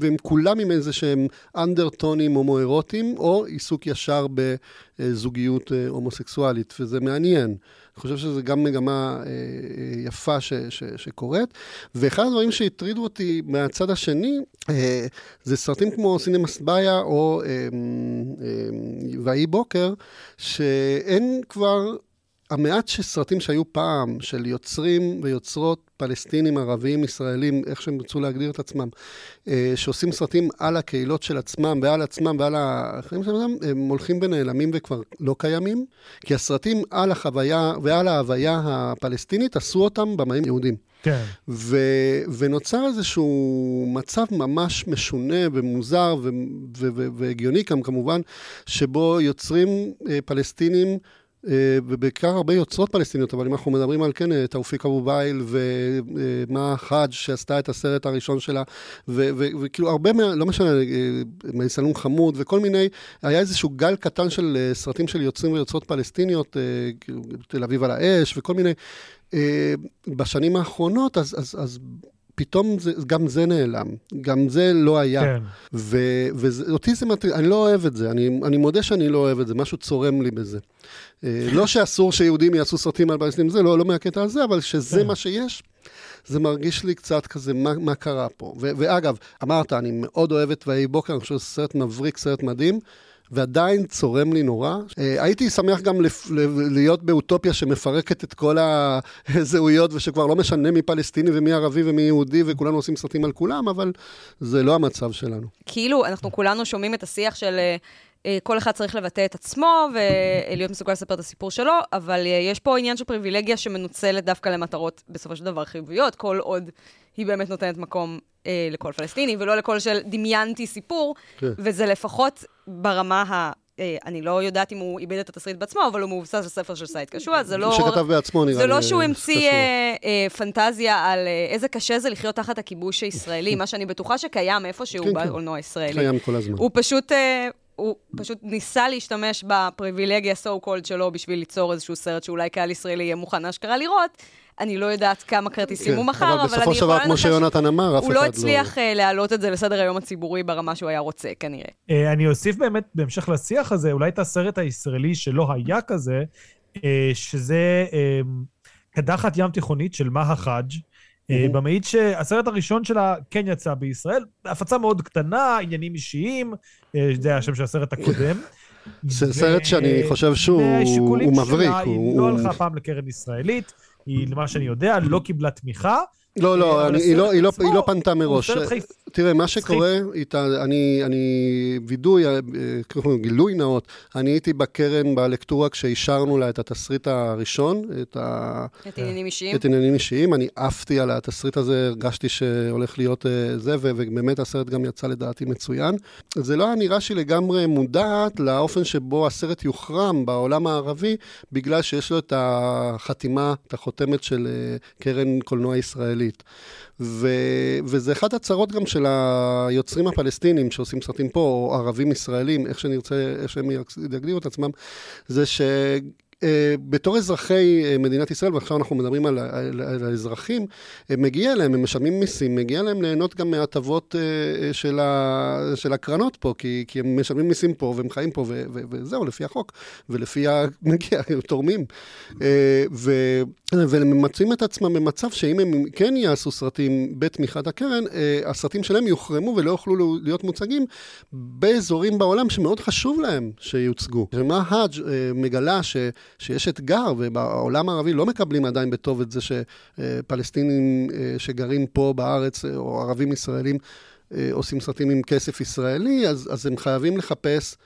והם כולם עם איזה שהם אנדרטונים הומואירוטיים, או עיסוק ישר בזוגיות הומוסקסואלית, וזה מעניין. אני חושב שזו גם מגמה אה, אה, יפה ש, ש, שקורית. ואחד הדברים שהטרידו אותי מהצד השני, אה, זה סרטים כמו סינמאס באיה או ואי בוקר, שאין כבר... המעט סרטים שהיו פעם, של יוצרים ויוצרות פלסטינים, ערבים, ישראלים, איך שהם רצו להגדיר את עצמם, אה, שעושים סרטים על הקהילות של עצמם ועל עצמם ועל החיים שלהם, הם הולכים ונעלמים וכבר לא קיימים, כי הסרטים על החוויה ועל ההוויה הפלסטינית עשו אותם במאים יהודים. כן. ו- ונוצר איזשהו מצב ממש משונה ומוזר והגיוני גם כמובן, שבו יוצרים אה, פלסטינים ובעיקר הרבה יוצרות פלסטיניות, אבל אם אנחנו מדברים על, כן, אה, תאופיק אבו בייל ומה חאג' שעשתה את הסרט הראשון שלה, וכאילו הרבה, מה, לא משנה, אה, מייסלום חמוד וכל מיני, היה איזשהו גל קטן של סרטים של יוצרים ויוצרות פלסטיניות, כאילו, תל אביב על האש וכל מיני. בשנים האחרונות, אז, אז, אז פתאום זה, גם זה נעלם, גם זה לא היה. כן. ואותי זה מטריד, אני לא אוהב את זה, אני, אני מודה שאני לא אוהב את זה, משהו צורם לי בזה. אה, לא שאסור שיהודים יעשו סרטים על פלסטינים, זה לא, לא מהקטע הזה, אבל שזה כן. מה שיש. זה מרגיש לי קצת כזה, מה, מה קרה פה? ו- ואגב, אמרת, אני מאוד אוהב את ויהי בוקר, אני חושב שזה סרט מבריק, סרט מדהים. ועדיין צורם לי נורא. אה, הייתי שמח גם. להיות באוטופיה שמפרקת את כל הזהויות, ושכבר לא משנה מי פלסטיני ומי ערבי ומי יהודי, וכולנו עושים סרטים על כולם, אבל זה לא המצב שלנו. כאילו, אנחנו כולנו שומעים את השיח של... אה, אה, כל אחד צריך לבטא את עצמו ולהיות מסוגל לספר את הסיפור שלו, אבל יש פה עניין של פריבילגיה שמנוצלת דווקא למטרות בסופו של דבר חיוביות, כל עוד היא באמת נותנת מקום אה, לכל פלסטיני, ולא לכל של דמיינתי סיפור, כן. וזה לפחות ברמה ה... אה, אני לא יודעת אם הוא איבד את התסריט בעצמו, אבל הוא מבוסס על ספר של סייד קשוע, זה לא... שכתב בעצמו, נראה לי. זה לא שהוא המציא אה, אה, פנטזיה על אה, איזה קשה זה לחיות תחת הכיבוש הישראלי, [LAUGHS] מה שאני בטוחה שקיים איפשהו כן, כן. בקולנוע הישראלי. קיים כל הזמן. הוא פשוט... אה, הוא פשוט ניסה להשתמש בפריבילגיה so called שלו בשביל ליצור איזשהו סרט שאולי קהל ישראלי יהיה מוכן אשכרה לראות, אני לא יודעת כמה כרטיסים כן, הוא מכר, אבל, אבל אני יכולה לנחש... אבל בסופו של דבר, כמו שיונתן אמר, אף אחד לא... הוא לא הצליח לא... להעלות את זה לסדר היום הציבורי ברמה שהוא היה רוצה, כנראה. אה, אני אוסיף באמת, בהמשך לשיח הזה, אולי את הסרט הישראלי שלא היה כזה, שזה קדחת ים תיכונית של מהא חאג', Mm-hmm. במאית שהסרט הראשון שלה כן יצא בישראל, הפצה מאוד קטנה, עניינים אישיים, זה היה השם של הסרט הקודם. [LAUGHS] זה סרט שאני חושב שהוא מבריק. היא לא הלכה פעם לקרן ישראלית, היא, למה שאני יודע, לא קיבלה תמיכה. לא, לא, אה, היא לא, לא, לא פנתה מראש. תראה, מה שקורה, אני, אני וידוי, אה, גילוי נאות, אני הייתי בקרן בלקטורה כשאישרנו לה את התסריט הראשון, את ה... את עניינים אישיים. את עניינים אישיים, אני עפתי על התסריט הזה, הרגשתי שהולך להיות אה, זה, ובאמת הסרט גם יצא לדעתי מצוין. זה לא היה נראה שהיא לגמרי מודעת לאופן שבו הסרט יוחרם בעולם הערבי, בגלל שיש לו את החתימה, את החותמת של קרן קולנוע ישראלית. ו, וזה אחת הצרות גם של היוצרים הפלסטינים שעושים סרטים פה, או ערבים ישראלים, איך שנרצה, איך שהם יגדירו את עצמם, זה ש... אה, בתור אזרחי אה, מדינת ישראל, ועכשיו אנחנו מדברים על, על, על האזרחים, אה, מגיע להם, הם משלמים מיסים, מגיע להם ליהנות גם מהטבות של, של הקרנות פה, כי, כי הם משלמים מיסים פה והם חיים פה, ו, ו, וזהו, לפי החוק, ולפי המגיע, [LAUGHS] הם תורמים. ו, והם את עצמם במצב שאם הם כן יעשו סרטים בתמיכת הקרן, הסרטים שלהם יוחרמו ולא יוכלו להיות מוצגים באזורים בעולם שמאוד חשוב להם שיוצגו. ומה האג' מגלה ש... שיש אתגר, ובעולם הערבי לא מקבלים עדיין בטוב את זה שפלסטינים אה, שגרים פה בארץ, אה, או ערבים ישראלים, אה, עושים סרטים עם כסף ישראלי, אז, אז הם חייבים לחפש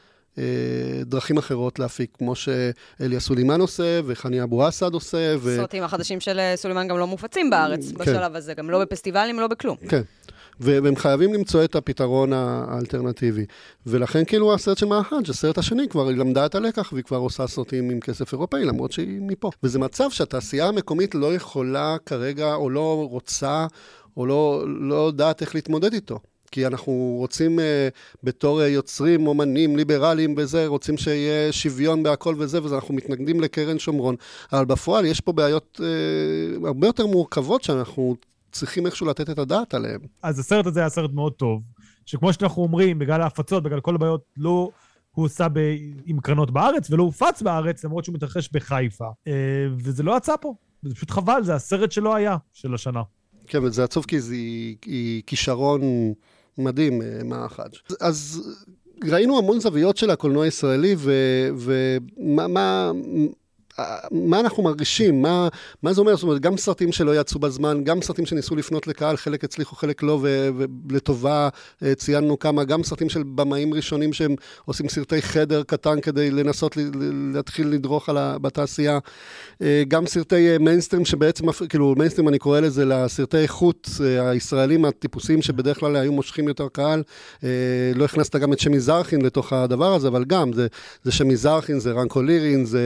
דרכים אחרות להפיק, כמו שאליה סולימן עושה, וחני אבו אסד עושה. ו... הסרטים החדשים של סולימן גם לא מופצים בארץ כן. בשלב הזה, גם לא בפסטיבלים, לא בכלום. כן. והם חייבים למצוא את הפתרון האלטרנטיבי. ולכן כאילו הסרט של מהחאג', הסרט השני, כבר היא למדה את הלקח והיא כבר עושה סרטים עם כסף אירופאי, למרות שהיא מפה. וזה מצב שהתעשייה המקומית לא יכולה כרגע, או לא רוצה, או לא, לא יודעת איך להתמודד איתו. כי אנחנו רוצים uh, בתור uh, יוצרים, אומנים, ליברליים וזה, רוצים שיהיה שוויון בהכל וזה, ואנחנו מתנגדים לקרן שומרון. אבל בפועל יש פה בעיות uh, הרבה יותר מורכבות שאנחנו צריכים איכשהו לתת את הדעת עליהם. אז הסרט הזה היה סרט מאוד טוב, שכמו שאנחנו אומרים, בגלל ההפצות, בגלל כל הבעיות, לא הוא עושה ב... עם קרנות בארץ, ולא הופץ בארץ, למרות שהוא מתרחש בחיפה. אה, וזה לא יצא פה. זה פשוט חבל, זה הסרט שלא היה, של השנה. כן, וזה עצוב כי זה היא כישרון מדהים, אה, מה החאג'. אז ראינו המון זוויות של הקולנוע הישראלי, ומה... מה אנחנו מרגישים, מה, מה זה אומר, זאת אומרת, גם סרטים שלא יצאו בזמן, גם סרטים שניסו לפנות לקהל, חלק הצליחו, חלק לא, ולטובה אה, ציינו כמה, גם סרטים של במאים ראשונים שהם עושים סרטי חדר קטן כדי לנסות להתחיל לדרוך על בתעשייה, אה, גם סרטי מיינסטרים אה, שבעצם, כאילו מיינסטרים אני קורא לזה לסרטי איכות הישראלים הטיפוסיים שבדרך כלל היו מושכים יותר קהל, לא הכנסת גם את שמי זרחין לתוך הדבר הזה, אבל גם, זה, זה שמי זרחין, זה ערן קולירין, זה...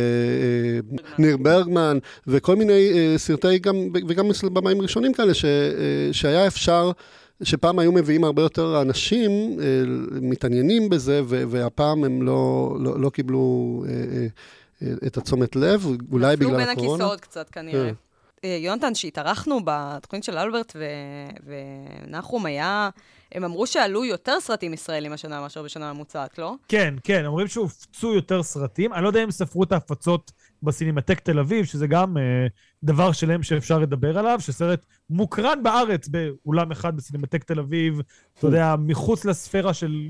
ניר ברגמן, וכל מיני אה, סרטי, גם, וגם במאים ראשונים כאלה, ש, אה, שהיה אפשר... שפעם היו מביאים הרבה יותר אנשים, uh, מתעניינים בזה, והפעם הם לא, לא, לא קיבלו את התשומת לב, אולי בגלל הקורונה. נפלו בין הכיסאות קצת כנראה. Yeah. יונתן, שהתארחנו בתוכנית של אלברט ונחום, היה... הם אמרו שעלו יותר סרטים ישראלים השנה מאשר בשנה ממוצעת, לא? כן, כן, אומרים שהופצו יותר סרטים. אני לא יודע אם ספרו את ההפצות בסינמטק תל אביב, שזה גם אה, דבר שלם שאפשר לדבר עליו, שסרט מוקרן בארץ באולם אחד בסינמטק תל אביב, אתה יודע, מחוץ לספירה של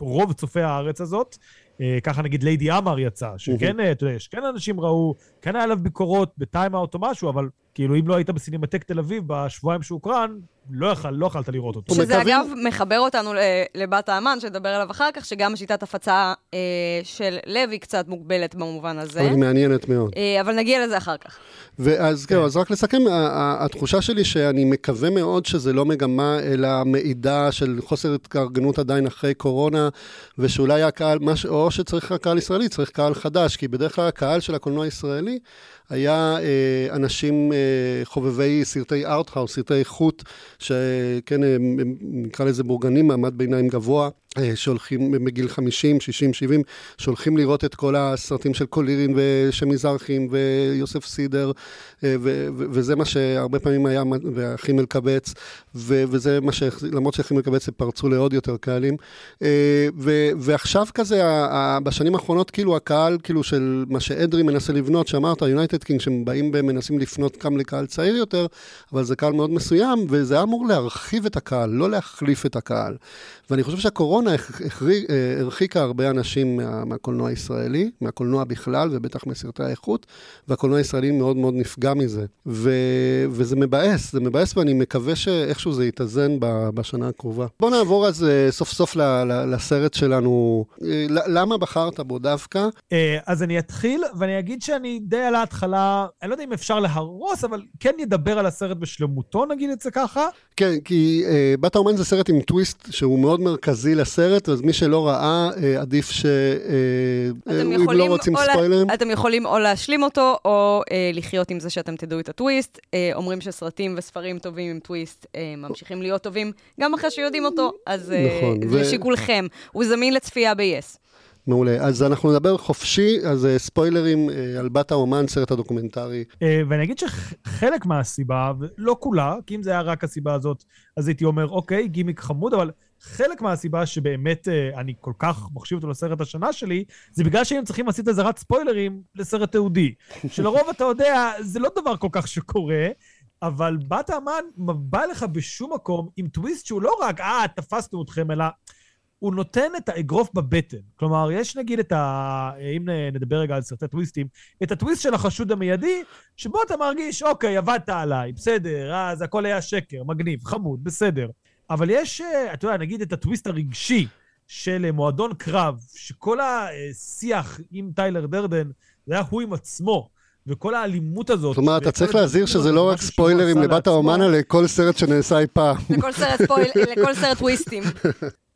רוב צופי הארץ הזאת. אה, ככה נגיד ליידי אמר יצא, שכן, אה, אתה יודע, יש כן אנשים ראו, כן היה עליו ביקורות בטיים אאוט או משהו, אבל כאילו אם לא היית בסינמטק תל אביב בשבועיים שהוקרן, לא, יכול, לא יכלת לראות אותו. שזה מקווים... אגב מחבר אותנו לבת האמן, שנדבר עליו אחר כך, שגם שיטת הפצה אה, של לוי קצת מוגבלת במובן הזה. אבל מעניינת מאוד. אה, אבל נגיע לזה אחר כך. ואז כן, אז רק לסכם, התחושה שלי שאני מקווה מאוד שזה לא מגמה, אלא מעידה של חוסר התארגנות עדיין אחרי קורונה, ושאולי הקהל, או שצריך הקהל ישראלי, צריך קהל חדש, כי בדרך כלל הקהל של הקולנוע הישראלי היה אה, אנשים אה, חובבי סרטי ארטהאוס, סרטי איכות, שכן, נקרא לזה בורגנים, מעמד ביניים גבוה. אה, שהולכים בגיל 50, 60, 70, שהולכים לראות את כל הסרטים של קולירין ושמי זרחים ויוסף סידר, אה, ו- ו- וזה מה שהרבה פעמים היה, והאחים אלקבץ, ו- וזה מה ש... למרות שהאחים אלקבץ פרצו לעוד יותר קהלים. אה, ו- ועכשיו כזה, בשנים האחרונות, כאילו הקהל, כאילו של מה שאדרי מנסה לבנות, שאמרת, יונייטד קינג, שהם באים ומנסים לפנות גם לקהל צעיר יותר, אבל זה קהל מאוד מסוים, וזה אמור להרחיב את הקהל, לא להחליף את הקהל. ואני חושב שהקורונה אה, הרחיקה הרבה אנשים מה, מהקולנוע הישראלי, מהקולנוע בכלל, ובטח מסרטי האיכות, והקולנוע הישראלי מאוד מאוד נפגע מזה. ו, וזה מבאס, זה מבאס, ואני מקווה שאיכשהו זה יתאזן בשנה הקרובה. בוא נעבור אז אה, סוף סוף ל, ל, לסרט שלנו. אה, למה בחרת בו דווקא? אז אני אתחיל, ואני אגיד שאני די על ההתחלה, אני לא יודע אם אפשר להרוס, אבל כן ידבר על הסרט בשלמותו, נגיד את זה ככה. כן, כי בת האומן זה סרט עם טוויסט שהוא מאוד מרכזי לסרט, אז מי שלא ראה, אה, עדיף ש... אה, אם לא רוצים ספוילרים. אתם יכולים או להשלים אותו, או אה, לחיות עם זה שאתם תדעו את הטוויסט. אומרים שסרטים וספרים טובים עם טוויסט ממשיכים להיות טובים גם אחרי שיודעים אותו, אז נכון, זה שיקולכם. הוא זמין לצפייה ב-yes. מעולה. אז אנחנו נדבר חופשי, אז ספוילרים על בת האומן, סרט הדוקומנטרי. ואני אגיד שחלק מהסיבה, ולא כולה, כי אם זה היה רק הסיבה הזאת, אז הייתי אומר, אוקיי, גימיק חמוד, אבל חלק מהסיבה שבאמת uh, אני כל כך מחשיב אותו לסרט השנה שלי, זה בגלל שהם צריכים לעשות אזהרת ספוילרים לסרט תיעודי. שלרוב אתה יודע, זה לא דבר כל כך שקורה, אבל בת האמן בא לך בשום מקום עם טוויסט שהוא לא רק, אה, תפסנו אתכם, אלא הוא נותן את האגרוף בבטן. כלומר, יש נגיד את ה... אם נדבר רגע על סרטי טוויסטים, את הטוויסט של החשוד המיידי, שבו אתה מרגיש, אוקיי, עבדת עליי, בסדר, אז הכל היה שקר, מגניב, חמוד, בסדר. אבל יש, אה, אתה יודע, נגיד את הטוויסט הרגשי של אה, מועדון קרב, שכל השיח עם טיילר דרדן, זה היה הוא עם עצמו. וכל האלימות הזאת... זאת אומרת, אתה צריך להזהיר שזה לא רק ספוילרים לבת האומנה לכל סרט שנעשה אי פעם. [LAUGHS] [LAUGHS] לכל סרט טוויסטים.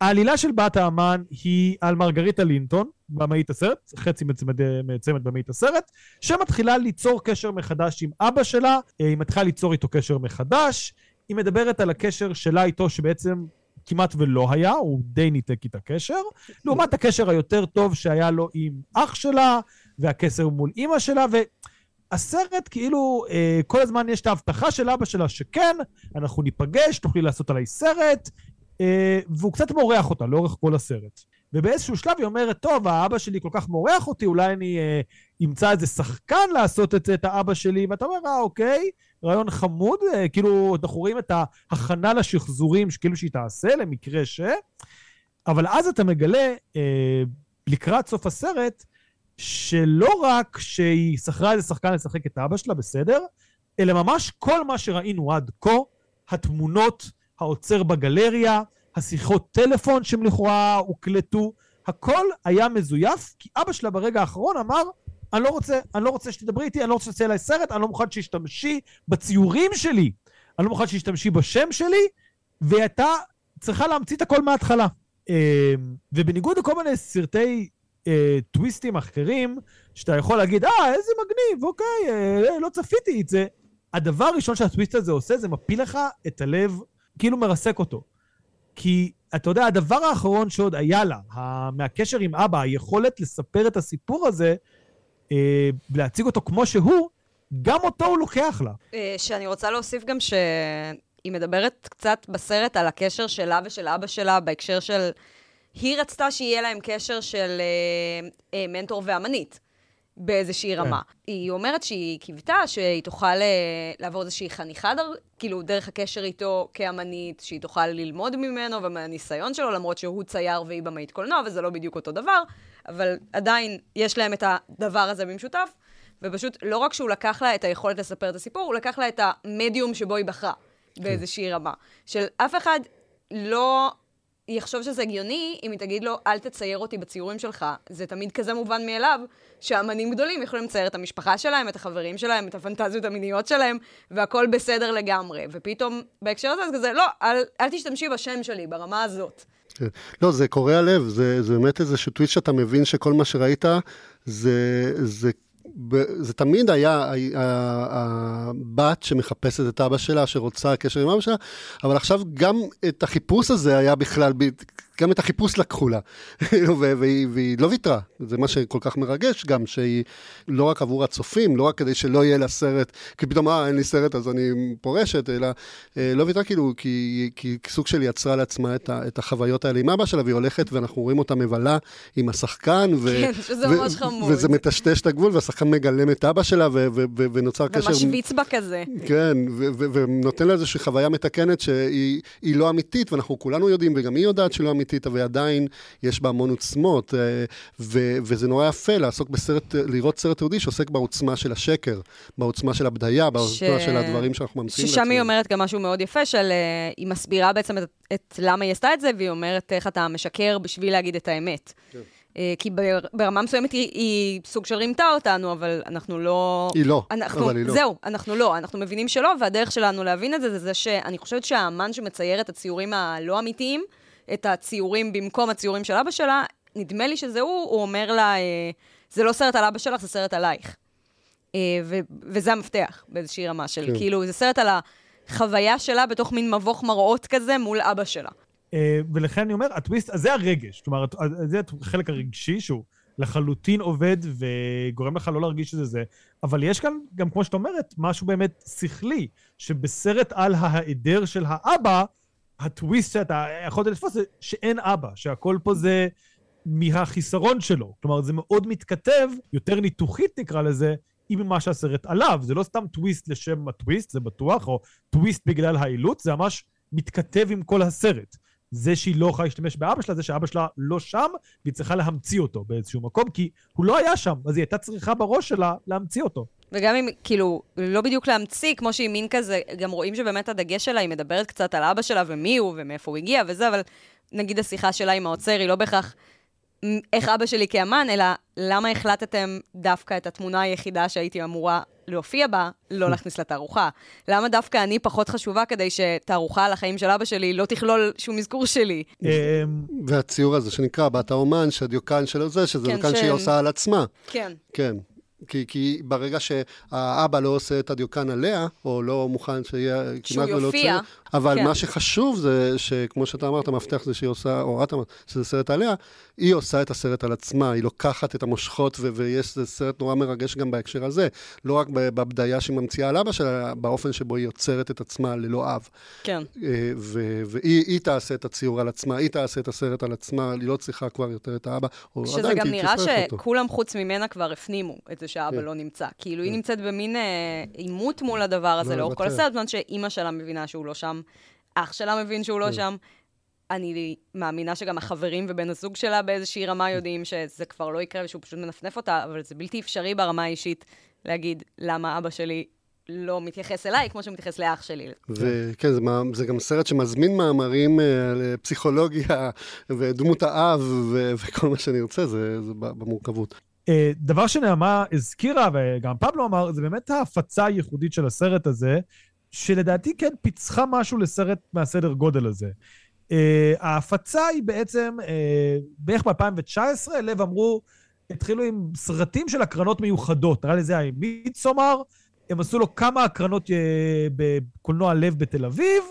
העלילה של בת האמן היא על מרגריטה לינטון, במאית הסרט, חצי מצמד במאית הסרט, שמתחילה ליצור קשר מחדש עם אבא שלה, אה, היא מתחילה ליצור איתו קשר מחדש, היא מדברת על הקשר שלה איתו, שבעצם כמעט ולא היה, הוא די ניתק איתה קשר, לעומת הקשר היותר טוב שהיה לו עם אח שלה, והקשר מול אימא שלה, והסרט כאילו, אה, כל הזמן יש את ההבטחה של אבא שלה שכן, אנחנו ניפגש, תוכלי לעשות עליי סרט, אה, והוא קצת מורח אותה לאורך כל הסרט. ובאיזשהו שלב היא אומרת, טוב, האבא שלי כל כך מורח אותי, אולי אני אה, אמצא איזה שחקן לעשות את זה, את האבא שלי, ואתה אומר, אה, אוקיי, רעיון חמוד, אה, כאילו, אנחנו רואים את ההכנה לשחזורים, כאילו שהיא תעשה, למקרה ש... אבל אז אתה מגלה, אה, לקראת סוף הסרט, שלא רק שהיא שכרה איזה שחקן לשחק את אבא שלה, בסדר, אלא ממש כל מה שראינו עד כה, התמונות, העוצר בגלריה, השיחות טלפון שהם לכאורה הוקלטו, הכל היה מזויף, כי אבא שלה ברגע האחרון אמר, אני לא רוצה, אני לא רוצה שתדברי איתי, אני לא רוצה שתעשי עליי סרט, אני לא מוכן שישתמשי בציורים שלי, אני לא מוכן שישתמשי בשם שלי, והייתה צריכה להמציא את הכל מההתחלה. אה, ובניגוד לכל מיני סרטי אה, טוויסטים אחרים, שאתה יכול להגיד, אה, איזה מגניב, אוקיי, אה, לא צפיתי את זה. הדבר הראשון שהטוויסט הזה עושה, זה מפיל לך את הלב, כאילו מרסק אותו. כי אתה יודע, הדבר האחרון שעוד היה לה, מהקשר עם אבא, היכולת לספר את הסיפור הזה, אה, להציג אותו כמו שהוא, גם אותו הוא לוקח לה. אה, שאני רוצה להוסיף גם שהיא מדברת קצת בסרט על הקשר שלה ושל אבא שלה בהקשר של... היא רצתה שיהיה להם קשר של אה, אה, מנטור ואמנית. באיזושהי כן. רמה. היא אומרת שהיא קיוותה שהיא תוכל אה, לעבור איזושהי חניכה, דר, כאילו, דרך הקשר איתו כאמנית, שהיא תוכל ללמוד ממנו ומהניסיון שלו, למרות שהוא צייר והיא במאית קולנוע, וזה לא בדיוק אותו דבר, אבל עדיין יש להם את הדבר הזה במשותף, ופשוט לא רק שהוא לקח לה את היכולת לספר את הסיפור, הוא לקח לה את המדיום שבו היא בחרה, כן. באיזושהי רמה. של אף אחד לא יחשוב שזה הגיוני אם היא תגיד לו, אל תצייר אותי בציורים שלך. זה תמיד כזה מובן מאליו, שאמנים גדולים יכולים לצייר את המשפחה שלהם, את החברים שלהם, את הפנטזיות המיניות שלהם, והכל בסדר לגמרי. ופתאום, בהקשר הזה, זה כזה, לא, אל, אל תשתמשי בשם שלי ברמה הזאת. לא, זה קורע לב, זה, זה באמת איזשהו טוויט שאתה מבין שכל מה שראית זה, זה זה תמיד היה הבת שמחפשת את אבא שלה, שרוצה קשר עם אבא שלה, אבל עכשיו גם את החיפוש הזה היה בכלל גם את החיפוש לקחו לה, [LAUGHS] והיא, והיא לא ויתרה. זה מה שכל כך מרגש גם, שהיא לא רק עבור הצופים, לא רק כדי שלא יהיה לה סרט, כי פתאום, אה, אין לי סרט אז אני פורשת, אלא אה, לא ויתרה כאילו, כי, כי סוג של יצרה לעצמה את, ה, את החוויות האלה עם אבא שלה, והיא הולכת ואנחנו רואים אותה מבלה עם השחקן, ו, כן, שזה ו, ממש חמוד. וזה מטשטש את הגבול, והשחקן מגלם את אבא שלה, ו, ו, ו, ונוצר קשר... ומשוויץ בה כזה. כן, ונותן לה איזושהי חוויה מתקנת שהיא לא אמיתית, ואנחנו כולנו יודעים, וגם היא יודעת שהיא לא אמיתית, ועדיין יש בה המון עוצמות, אה, ו, וזה נורא יפה לעסוק בסרט, לראות סרט יהודי שעוסק בעוצמה של השקר, בעוצמה של הבדיה, בעוצמה ש... של הדברים שאנחנו ממציאים. ששם היא אומרת גם משהו מאוד יפה, של אה, היא מסבירה בעצם את, את למה היא עשתה את זה, והיא אומרת איך אתה משקר בשביל להגיד את האמת. כן. אה, כי ברמה מסוימת היא, היא סוג של רימתה אותנו, אבל אנחנו לא... היא לא, אנחנו, אבל היא לא. זהו, אנחנו לא, אנחנו מבינים שלא, והדרך שלנו להבין את זה, זה זה שאני חושבת שהאמן שמצייר את הציורים הלא אמיתיים, את הציורים במקום הציורים של אבא שלה, נדמה לי שזה הוא, הוא אומר לה, אה, זה לא סרט על אבא שלך, זה סרט עלייך. אה, ו- וזה המפתח באיזושהי רמה של, כן. כאילו, זה סרט על החוויה שלה בתוך מין מבוך מראות כזה מול אבא שלה. אה, ולכן אני אומר, הטוויסט, זה הרגש. כלומר, זה החלק הרגשי שהוא לחלוטין עובד וגורם לך לא להרגיש שזה זה. אבל יש כאן, גם כמו שאת אומרת, משהו באמת שכלי, שבסרט על ההיעדר של האבא, הטוויסט שאתה יכולת לתפוס זה שאין אבא, שהכל פה זה מהחיסרון שלו. כלומר, זה מאוד מתכתב, יותר ניתוחית נקרא לזה, עם מה שהסרט עליו. זה לא סתם טוויסט לשם הטוויסט, זה בטוח, או טוויסט בגלל האילוץ, זה ממש מתכתב עם כל הסרט. זה שהיא לא יכולה להשתמש באבא שלה, זה שאבא שלה לא שם, והיא צריכה להמציא אותו באיזשהו מקום, כי הוא לא היה שם, אז היא הייתה צריכה בראש שלה להמציא אותו. וגם אם, כאילו, לא בדיוק להמציא, כמו שהיא מין כזה, גם רואים שבאמת הדגש שלה, היא מדברת קצת על אבא שלה ומי הוא ומאיפה הוא הגיע וזה, אבל נגיד השיחה שלה עם העוצר היא לא בהכרח איך אבא שלי כאמן, אלא למה החלטתם דווקא את התמונה היחידה שהייתי אמורה להופיע בה, לא להכניס לתערוכה? למה דווקא אני פחות חשובה כדי שתערוכה על החיים של אבא שלי לא תכלול שום אזכור שלי? אמ, והציור הזה שנקרא בת האומן, שהדיוקן שלו זה, שזה כן, דיוקן שהיא עושה על עצמה. כן. כן. כי, כי ברגע שהאבא לא עושה את הדיוקן עליה, או לא מוכן שיהיה כמעט ולא יופיע. אבל כן. מה שחשוב זה שכמו שאתה אמרת, המפתח זה שהיא עושה, או את אמרת, שזה סרט עליה, היא עושה את הסרט על עצמה, היא לוקחת את המושכות, ו- ויש סרט נורא מרגש גם בהקשר הזה. לא רק בבדיה שהיא ממציאה על אבא שלה, באופן שבו היא יוצרת את עצמה ללא אב. כן. אה, והיא תעשה את הציור על עצמה, היא תעשה את הסרט על עצמה, היא לא צריכה כבר יותר את האבא, או עדיין שזה גם נראה שכולם חוץ ממנה כבר הפנימו את זה שהאבא כן. לא נמצא. כאילו, כן. היא נמצאת במין אה, עימות מול הדבר הזה לא לאורך כל הסרט, בזמן שאימא שלה מבינה שהוא לא שם. אח שלה מבין שהוא לא כן. שם. אני מאמינה שגם החברים ובן הזוג שלה באיזושהי רמה יודעים שזה כבר לא יקרה ושהוא פשוט מנפנף אותה, אבל זה בלתי אפשרי ברמה האישית להגיד למה אבא שלי לא מתייחס אליי כמו שהוא מתייחס לאח שלי. וכן, זה, זה גם סרט שמזמין מאמרים על אה, פסיכולוגיה [LAUGHS] ודמות האב וכל מה שאני רוצה, זה, זה במורכבות. אה, דבר שנעמה הזכירה, וגם פבלו אמר, זה באמת ההפצה הייחודית של הסרט הזה, שלדעתי כן פיצחה משהו לסרט מהסדר גודל הזה. Uh, ההפצה היא בעצם, uh, בערך ב-2019, לב אמרו, התחילו עם סרטים של הקרנות מיוחדות. נראה לי זה היה עם מידסומר, הם עשו לו כמה הקרנות uh, בקולנוע לב בתל אביב,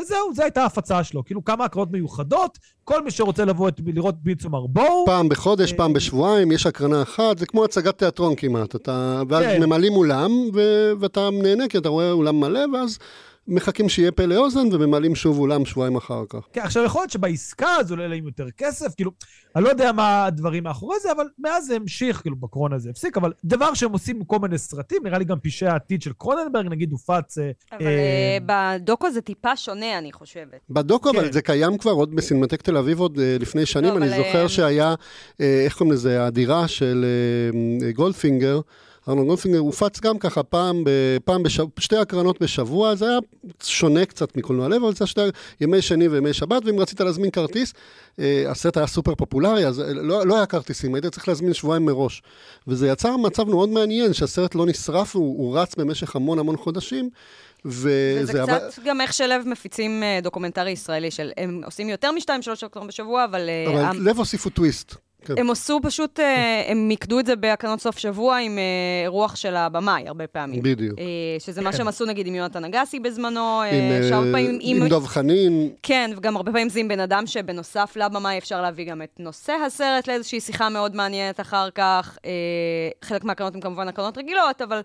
וזהו, זו הייתה ההפצה שלו. כאילו כמה הקרנות מיוחדות, כל מי שרוצה לבוא את, לראות מידסומר בואו. פעם בחודש, פעם בשבועיים, יש הקרנה אחת, זה כמו הצגת תיאטרון כמעט. אתה, ואז כן. ממלאים אולם, ו, ואתה נהנה, כי אתה רואה אולם מלא, ואז מחכים שיהיה פה לאוזן וממלאים שוב אולם שבועיים אחר כך. כן, עכשיו יכול להיות שבעסקה הזו עולה להם יותר כסף, כאילו, אני לא יודע מה הדברים מאחורי זה, אבל מאז זה המשיך, כאילו, בקורונה זה הפסיק, אבל דבר שהם עושים בכל מיני סרטים, נראה לי גם פשעי העתיד של קרוננברג, נגיד, הופץ... אה, אבל אה, בדוקו זה טיפה שונה, אני חושבת. בדוקו, כן. אבל זה קיים כבר עוד בסינמטק תל אביב עוד אה, לפני שנים, לא, אני זוכר שהיה, איך קוראים לזה, הדירה של גולדפינגר. ארנון גולפינגר הופץ גם ככה פעם, פעם בשבוע, שתי הקרנות בשבוע, זה היה שונה קצת מקולנוע לב, אבל זה שתי ימי שני וימי שבת, ואם רצית להזמין כרטיס, אה, הסרט היה סופר פופולרי, אז לא, לא היה כרטיסים, היית צריך להזמין שבועיים מראש. וזה יצר מצב מאוד מעניין, שהסרט לא נשרף, הוא, הוא רץ במשך המון המון חודשים. וזה וזה קצת אבל... גם איך שלב מפיצים אה, דוקומנטרי ישראלי, של הם עושים יותר משתיים, שלוש שעות בשבוע, אבל... אה, אבל המ... לב הוסיפו טוויסט. כן. הם עשו פשוט, אה, הם מיקדו את זה בהקרנות סוף שבוע עם אה, רוח של הבמאי, הרבה פעמים. בדיוק. אה, שזה מה כן. שהם עשו נגיד עם יונתן אגסי בזמנו, עם, פעמים, עם... עם דב חנין. כן, וגם הרבה פעמים זה עם בן אדם שבנוסף לבמאי אפשר להביא גם את נושא הסרט לאיזושהי שיחה מאוד מעניינת אחר כך. חלק מהקרנות הן כמובן הקרנות רגילות, אבל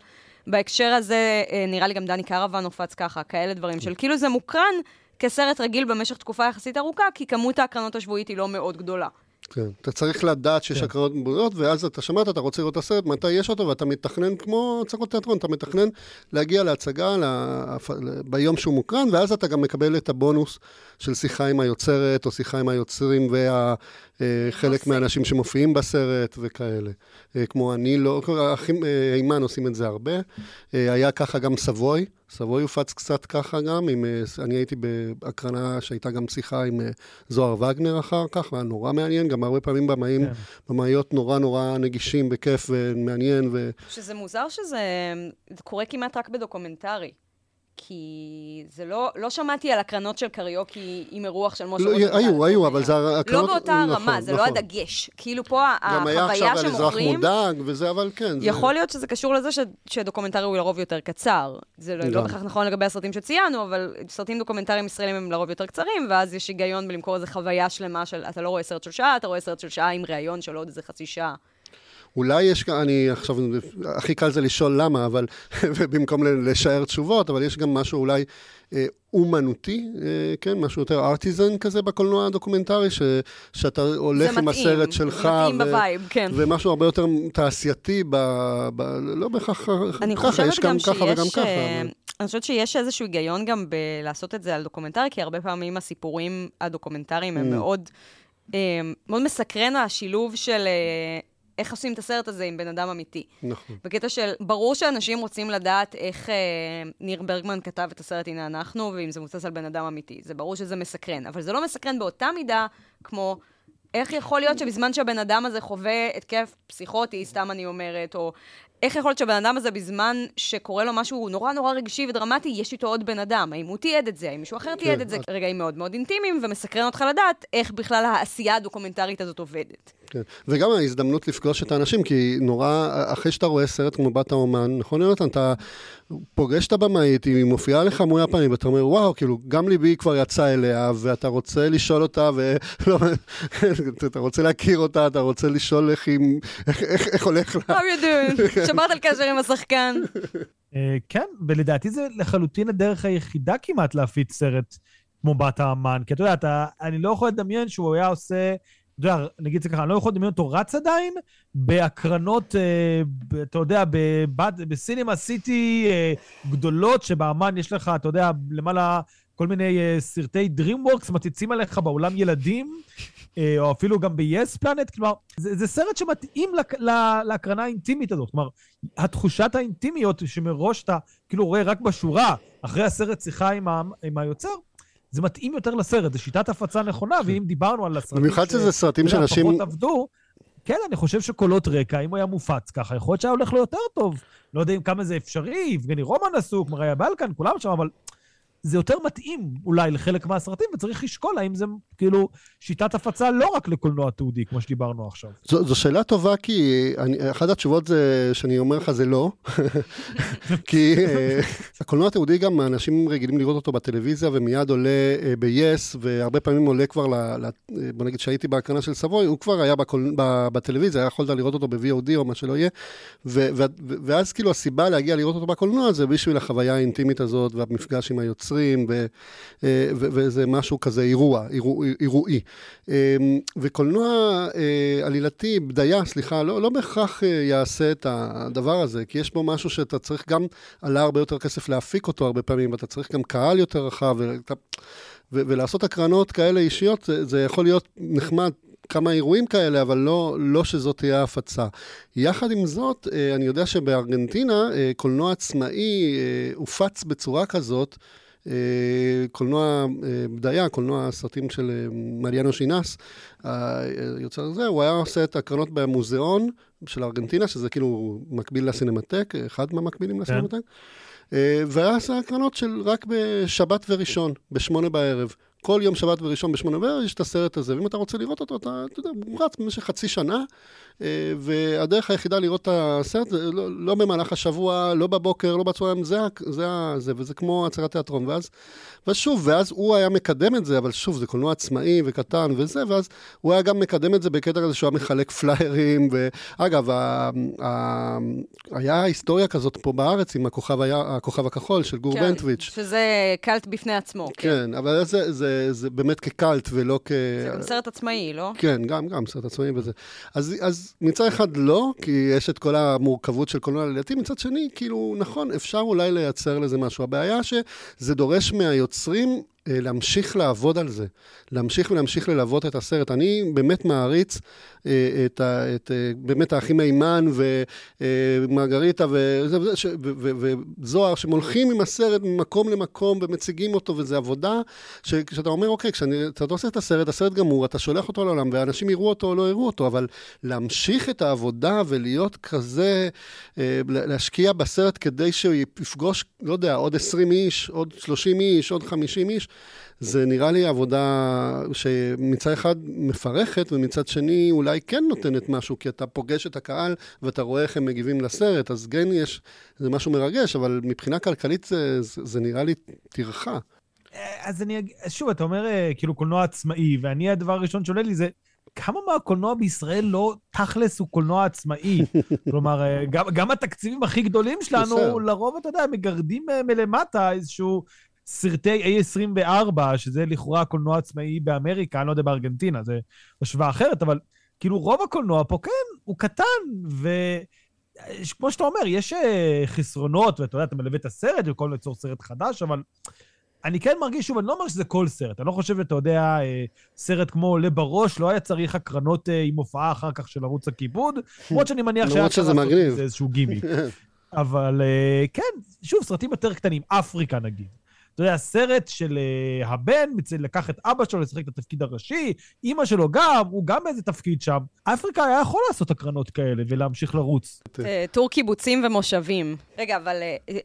בהקשר הזה, נראה לי גם דני קרוון הופץ ככה, כאלה דברים של כאילו זה מוקרן כסרט רגיל במשך תקופה יחסית ארוכה, כי כמות ההקרנות השבועית היא לא מאוד גדולה. כן, אתה צריך לדעת שיש כן. הקרנות בריאות, ואז אתה שמעת, אתה רוצה לראות את הסרט, מתי יש אותו, ואתה מתכנן כמו צרות תיאטרון, אתה מתכנן להגיע להצגה להפ... ביום שהוא מוקרן, ואז אתה גם מקבל את הבונוס של שיחה עם היוצרת, או שיחה עם היוצרים וחלק אה, מהאנשים שמופיעים בסרט וכאלה. אה, כמו אני לא, האחים אה, אימן עושים את זה הרבה. היה ככה גם סבוי. סבוי הופץ קצת ככה גם, עם, אני הייתי בהקרנה שהייתה גם שיחה עם זוהר וגנר אחר כך, והיה נורא מעניין, גם הרבה פעמים במאים, כן. במאיות נורא נורא נגישים, בכיף ומעניין. ו... שזה מוזר שזה קורה כמעט רק בדוקומנטרי. כי זה לא, לא שמעתי על הקרנות של קריוקי עם אירוח של משה לא, היו, היו, היו, אבל זה הקרנות... לא באותה נכון, רמה, זה לא נכון. לא הדגש. כאילו פה החוויה שמוכרים... גם היה עכשיו על אזרח מודאג וזה, אבל כן. יכול. להיות שזה קשור לזה ש, שדוקומנטרי הוא לרוב יותר קצר. זה לא, לא בהכרח נכון לגבי הסרטים שציינו, אבל סרטים דוקומנטריים ישראלים הם לרוב יותר קצרים, ואז יש היגיון בלמכור איזו חוויה שלמה של... אתה לא רואה סרט של שעה, אתה רואה סרט של שעה עם ראיון של עוד איזה חצי שעה. אולי יש, אני עכשיו, הכי קל זה לשאול למה, אבל, [LAUGHS] במקום לשער תשובות, אבל יש גם משהו אולי אה, אומנותי, אה, כן, משהו יותר ארטיזן כזה בקולנוע הדוקומנטרי, ש, שאתה הולך עם מתאים, הסרט שלך. זה מתאים ב vibe, כן. ומשהו הרבה יותר תעשייתי, ב, ב, לא בהכרח ככה, יש גם ככה וגם ככה. אה, אבל... אני חושבת שיש איזשהו היגיון גם בלעשות את זה על דוקומנטרי, כי הרבה פעמים הסיפורים הדוקומנטריים הם mm. מאוד... אה, מאוד מסקרן השילוב של איך עושים את הסרט הזה עם בן אדם אמיתי. נכון. בקטע של, ברור שאנשים רוצים לדעת איך אה, ניר ברגמן כתב את הסרט הנה אנחנו, ואם זה מבוסס על בן אדם אמיתי. זה ברור שזה מסקרן, אבל זה לא מסקרן באותה מידה כמו... איך יכול להיות שבזמן שהבן אדם הזה חווה התקף פסיכוטי, סתם אני אומרת, או איך יכול להיות שהבן אדם הזה, בזמן שקורה לו משהו נורא נורא רגשי ודרמטי, יש איתו עוד בן אדם? האם הוא תיעד את זה? האם מישהו אחר תיעד כן, את זה? רגעים מאוד מאוד אינטימיים, ומסקרן אותך לדעת איך בכלל העשייה הדוקומנטרית הזאת עובדת. כן. וגם ההזדמנות לפגוש את האנשים, כי נורא, אחרי שאתה רואה סרט כמו בת האומן, נכון יונתן, אתה פוגש את הבמאית, היא מופיעה לך מול הפנים, ואתה אומר, וואו, כאילו, גם ליבי כבר יצא אליה, ואתה רוצה לשאול אותה, ולא, [LAUGHS] אתה רוצה להכיר אותה, אתה רוצה לשאול איך היא, איך, איך, איך הולך לה. How you doing? [LAUGHS] שמרת על קשר עם השחקן. אה, כן, ולדעתי זה לחלוטין הדרך היחידה כמעט להפיץ סרט כמו בת האמן, כי אתה יודע, אתה, אני לא יכול לדמיין שהוא היה עושה... אתה יודע, נגיד זה ככה, אני לא יכול לדמיין אותו רץ עדיין בהקרנות, אה, אתה יודע, בסינמה סיטי אה, גדולות, שבאמן יש לך, אתה יודע, למעלה כל מיני אה, סרטי DreamWorks מציצים עליך באולם ילדים, או אפילו גם ב-yes planet, כלומר, זה, זה סרט שמתאים לה, להקרנה האינטימית הזאת. כלומר, התחושת האינטימיות שמראש אתה כאילו רואה רק בשורה, אחרי הסרט שיחה עם, ה, עם היוצר, זה מתאים יותר לסרט, זו שיטת הפצה נכונה, כן. ואם דיברנו על הסרטים במיוחד שזה סרטים שאנשים... פחות עבדו, כן, אני חושב שקולות רקע, אם הוא היה מופץ ככה, יכול להיות שהיה הולך לו יותר טוב. לא יודע אם כמה זה אפשרי, יבגני רומן עסוק, מריה בלקן, כולם שם, אבל זה יותר מתאים אולי לחלק מהסרטים, וצריך לשקול האם זה כאילו שיטת הפצה לא רק לקולנוע תעודי, כמו שדיברנו עכשיו. זו, זו שאלה טובה, כי אני, אחת התשובות זה, שאני אומר לך זה לא, [LAUGHS] כי אה, הקולנוע התעודי גם אנשים רגילים לראות אותו בטלוויזיה, ומיד עולה אה, ב-yes, והרבה פעמים עולה כבר, ל, ל, אה, בוא נגיד שהייתי בהקרנה של סבוי, הוא כבר היה בקול, ב, בטלוויזיה, היה יכולת לראות אותו ב-VOD או מה שלא יהיה, ו, ו, ואז כאילו הסיבה להגיע לראות אותו בקולנוע זה בשביל החוויה האינטימית הזאת והמפגש עם היוצא. 20, ו, אה, ו, וזה משהו כזה אירוע, אירוע אירועי. אמ, וקולנוע אה, עלילתי, בדיה, סליחה, לא, לא בהכרח אה, יעשה את הדבר הזה, כי יש בו משהו שאתה צריך גם, עלה הרבה יותר כסף להפיק אותו הרבה פעמים, ואתה צריך גם קהל יותר רחב, ואתה... ו- ולעשות הקרנות כאלה אישיות, זה, זה יכול להיות נחמד כמה אירועים כאלה, אבל לא, לא שזאת תהיה ההפצה. יחד עם זאת, אני יודע שבארגנטינה קולנוע עצמאי הופץ בצורה כזאת, קולנוע אה, בדיה, קולנוע סרטים של אה, מריאנו שינס, היוצר הזה, הוא היה עושה את הקרנות במוזיאון של ארגנטינה, שזה כאילו מקביל לסינמטק, אחד מהמקבילים כן. לסינמטק. והיה עושה הקרנות של רק בשבת וראשון, בשמונה בערב. כל יום שבת וראשון בשמונה בערב יש את הסרט הזה, ואם אתה רוצה לראות אותו, אתה, אתה יודע, הוא רץ במשך חצי שנה, אה, והדרך היחידה לראות את הסרט, זה לא, לא במהלך השבוע, לא בבוקר, לא בצהריים, זה, זה, זה, וזה כמו הצגת תיאטרון. ואז, ושוב, ואז הוא היה מקדם את זה, אבל שוב, זה קולנוע עצמאי וקטן וזה, ואז הוא היה גם מקדם את זה בקטע כזה שהוא היה מחלק פליירים, ואגב, ה, ה, היה היסטוריה כזאת פה בארץ עם הכוכב, היה, הכוכב הכחול של גור כן, בנטוויץ'. שזה קאלט בפני עצמו. כן, כן אבל זה, זה, זה באמת כקאלט ולא כ... זה גם סרט עצמאי, לא? כן, גם, גם סרט עצמאי וזה. אז, אז מצד אחד לא, כי יש את כל המורכבות של קולנוע לדעתי, מצד שני, כאילו, נכון, אפשר אולי לייצר לזה משהו. הבעיה שזה דורש מהיוצרים להמשיך לעבוד על זה, להמשיך ולהמשיך ללוות את הסרט. אני באמת מעריץ אה, את, ה, את אה, באמת האחים מימן ומרגריטה וזוהר, שהם הולכים עם הסרט ממקום למקום ומציגים אותו, וזו עבודה שאתה אומר, אוקיי, כשאתה עושה את הסרט, הסרט גמור, אתה שולח אותו לעולם, ואנשים יראו אותו או לא יראו אותו, אבל להמשיך את העבודה ולהיות כזה, להשקיע בסרט כדי שהוא יפגוש, לא יודע, עוד 20 איש, עוד 30 איש, עוד 50 איש, זה נראה לי עבודה שמצד אחד מפרכת, ומצד שני אולי כן נותנת משהו, כי אתה פוגש את הקהל ואתה רואה איך הם מגיבים לסרט, אז כן יש, זה משהו מרגש, אבל מבחינה כלכלית זה, זה, זה נראה לי טרחה. אז אני אגיד, שוב, אתה אומר אה, כאילו קולנוע עצמאי, ואני הדבר הראשון שעולה לי זה, כמה מהקולנוע בישראל לא תכלס הוא קולנוע עצמאי? [LAUGHS] כלומר, אה, גם, גם התקציבים הכי גדולים שלנו, לרוב, אתה יודע, מגרדים אה, מלמטה איזשהו סרטי A24, שזה לכאורה קולנוע עצמאי באמריקה, אני לא יודע בארגנטינה, זה השוואה אחרת, אבל כאילו רוב הקולנוע פה, כן, הוא קטן, וכמו שאתה אומר, יש אה, חסרונות, ואתה יודע, אתה מלווה את הסרט, וכל ליצור סרט חדש, אבל אני כן מרגיש, שוב, אני לא אומר שזה כל סרט. אני לא חושב, אתה יודע, אה, סרט כמו עולה בראש, לא היה צריך הקרנות אה, עם הופעה אחר כך של ערוץ הכיבוד, למרות שאני מניח שהיה צריך לעשות איזשהו גימי. [LAUGHS] אבל כן, שוב, סרטים יותר קטנים, אפריקה נגיד. אתה יודע, הסרט של uh, הבן לקח את אבא שלו לשחק את התפקיד הראשי, אימא שלו גם, הוא גם באיזה תפקיד שם. אפריקה היה יכול לעשות הקרנות כאלה ולהמשיך לרוץ. אה, טור קיבוצים ומושבים. רגע, אבל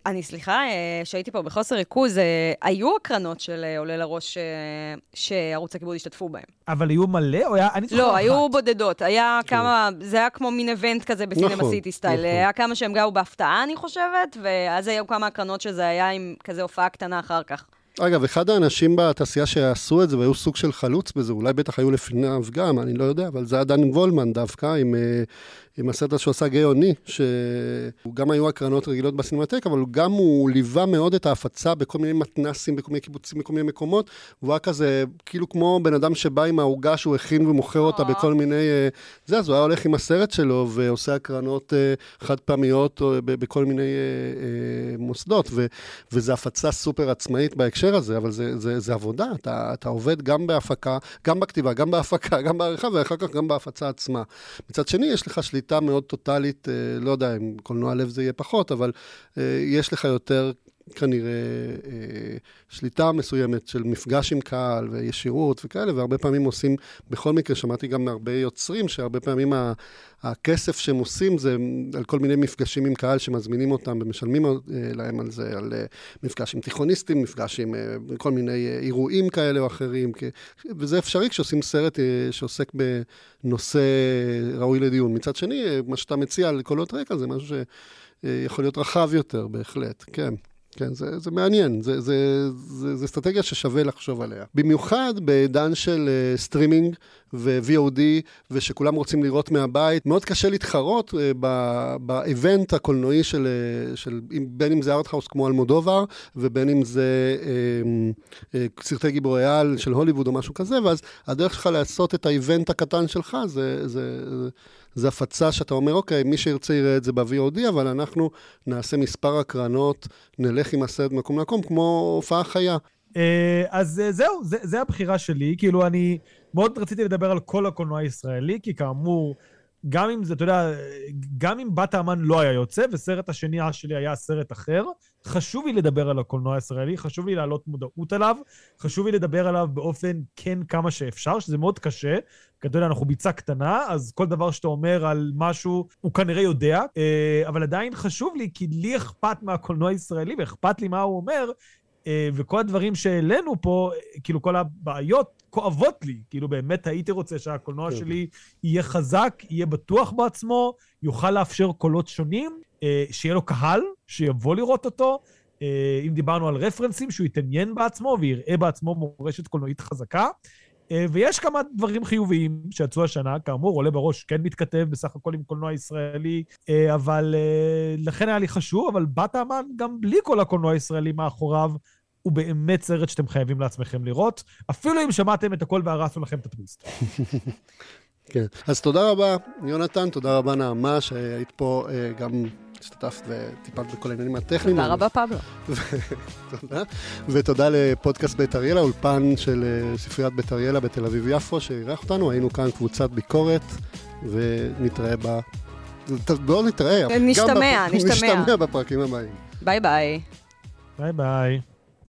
אני סליחה שהייתי פה בחוסר ריכוז, היו הקרנות של עולה לראש שערוץ הכיבוד השתתפו בהם. אבל היו מלא או היה... אני לא, היו בודדות. היה כן. כמה, זה היה כמו מין איבנט כזה בסינמה נכון, סיטי סטייל. נכון. היה כמה שהם גאו בהפתעה, אני חושבת, ואז היו כמה הקרנות שזה היה עם כזה הופעה קטנה אחר כך. אגב, אחד האנשים בתעשייה שעשו את זה והיו סוג של חלוץ בזה, אולי בטח היו לפניו גם, אני לא יודע, אבל זה היה דן וולמן דווקא, עם, אה, עם הסרט שהוא עשה גאוני, שהוא גם היו הקרנות רגילות בסינמטק, אבל גם הוא ליווה מאוד את ההפצה בכל מיני מתנסים, בכל מיני קיבוצים, בכל מיני מקומות, והוא היה כזה, כאילו כמו בן אדם שבא עם העוגה שהוא הכין ומוכר אותה בכל מיני... אה, זה, אז הוא היה הולך עם הסרט שלו ועושה הקרנות אה, חד פעמיות בכל מיני מוסדות, וזו הפצה סופר עצמאית בהקשר הזה, אבל זה, זה, זה עבודה, אתה, אתה עובד גם בהפקה, גם בכתיבה, גם בהפקה, גם בעריכה, ואחר כך גם בהפצה עצמה. מצד שני, יש לך שליטה מאוד טוטאלית, אה, לא יודע אם קולנוע לב זה יהיה פחות, אבל אה, יש לך יותר כנראה אה, שליטה מסוימת של מפגש עם קהל וישירות וכאלה, והרבה פעמים עושים, בכל מקרה, שמעתי גם מהרבה יוצרים, שהרבה פעמים ה, הכסף שהם עושים זה על כל מיני מפגשים עם קהל שמזמינים אותם ומשלמים אה, להם על זה, על אה, מפגש עם תיכוניסטים, מפגש עם אה, כל מיני אה, אירועים כאלה או אחרים, כי, וזה אפשרי כשעושים סרט אה, שעוסק בנושא ראוי לדיון. מצד שני, אה, מה שאתה מציע על קולות רקע זה משהו שיכול להיות רחב יותר, בהחלט, כן. כן, זה, זה מעניין, זה, זה, זה, זה אסטרטגיה ששווה לחשוב עליה. במיוחד בעידן של uh, streaming ו-VOD, ושכולם רוצים לראות מהבית, מאוד קשה להתחרות uh, ב event הקולנועי של, uh, של, בין אם זה arthouse כמו אלמודובר, ובין אם זה uh, uh, סרטי גיבורי על של הוליווד או משהו כזה, ואז הדרך שלך לעשות את ה event הקטן שלך זה... זה, זה הפצה שאתה אומר, אוקיי, מי שירצה יראה את זה ב-VOD, אבל אנחנו נעשה מספר הקרנות, נלך עם הסרט ממקום למקום, כמו הופעה חיה. אה, אז אה, זהו, זה, זה הבחירה שלי. כאילו, אני מאוד רציתי לדבר על כל הקולנוע הישראלי, כי כאמור, גם אם זה, אתה יודע, גם אם בת האמן לא היה יוצא, וסרט השני שלי היה סרט אחר, חשוב לי לדבר על הקולנוע הישראלי, חשוב לי להעלות מודעות עליו, חשוב לי לדבר עליו באופן כן כמה שאפשר, שזה מאוד קשה, כי אתה יודע, אנחנו ביצה קטנה, אז כל דבר שאתה אומר על משהו, הוא כנראה יודע, אה, אבל עדיין חשוב לי, כי לי אכפת מהקולנוע הישראלי, ואכפת לי מה הוא אומר, וכל הדברים שהעלינו פה, כאילו כל הבעיות כואבות לי. כאילו באמת הייתי רוצה שהקולנוע כן. שלי יהיה חזק, יהיה בטוח בעצמו, יוכל לאפשר קולות שונים, שיהיה לו קהל, שיבוא לראות אותו. אם דיברנו על רפרנסים, שהוא יתעניין בעצמו ויראה בעצמו מורשת קולנועית חזקה. אה, ויש כמה דברים חיוביים שיצאו השנה, כאמור, עולה בראש כן מתכתב בסך הכל עם קולנוע ישראלי, אה, אבל אה, לכן היה לי חשוב, אבל בת האמן, גם בלי כל הקולנוע הישראלי מאחוריו, הוא באמת סרט שאתם חייבים לעצמכם לראות, אפילו אם שמעתם את הכל והרסנו לכם את הטוויסט. [LAUGHS] כן, אז תודה רבה, יונתן, תודה רבה, נעמה, שהיית פה גם השתתפת וטיפלת בכל העניינים הטכניים. תודה רבה, פבלו. [LAUGHS] תודה. ותודה לפודקאסט בית אריאלה, אולפן של אה, ספריית בית אריאלה בתל אביב-יפו, שאירח אותנו. היינו כאן קבוצת ביקורת, ונתראה ב... בואו נתראה. נשתמע, נשתמע. נשתמע בפרקים הבאים. bye bye. bye bye.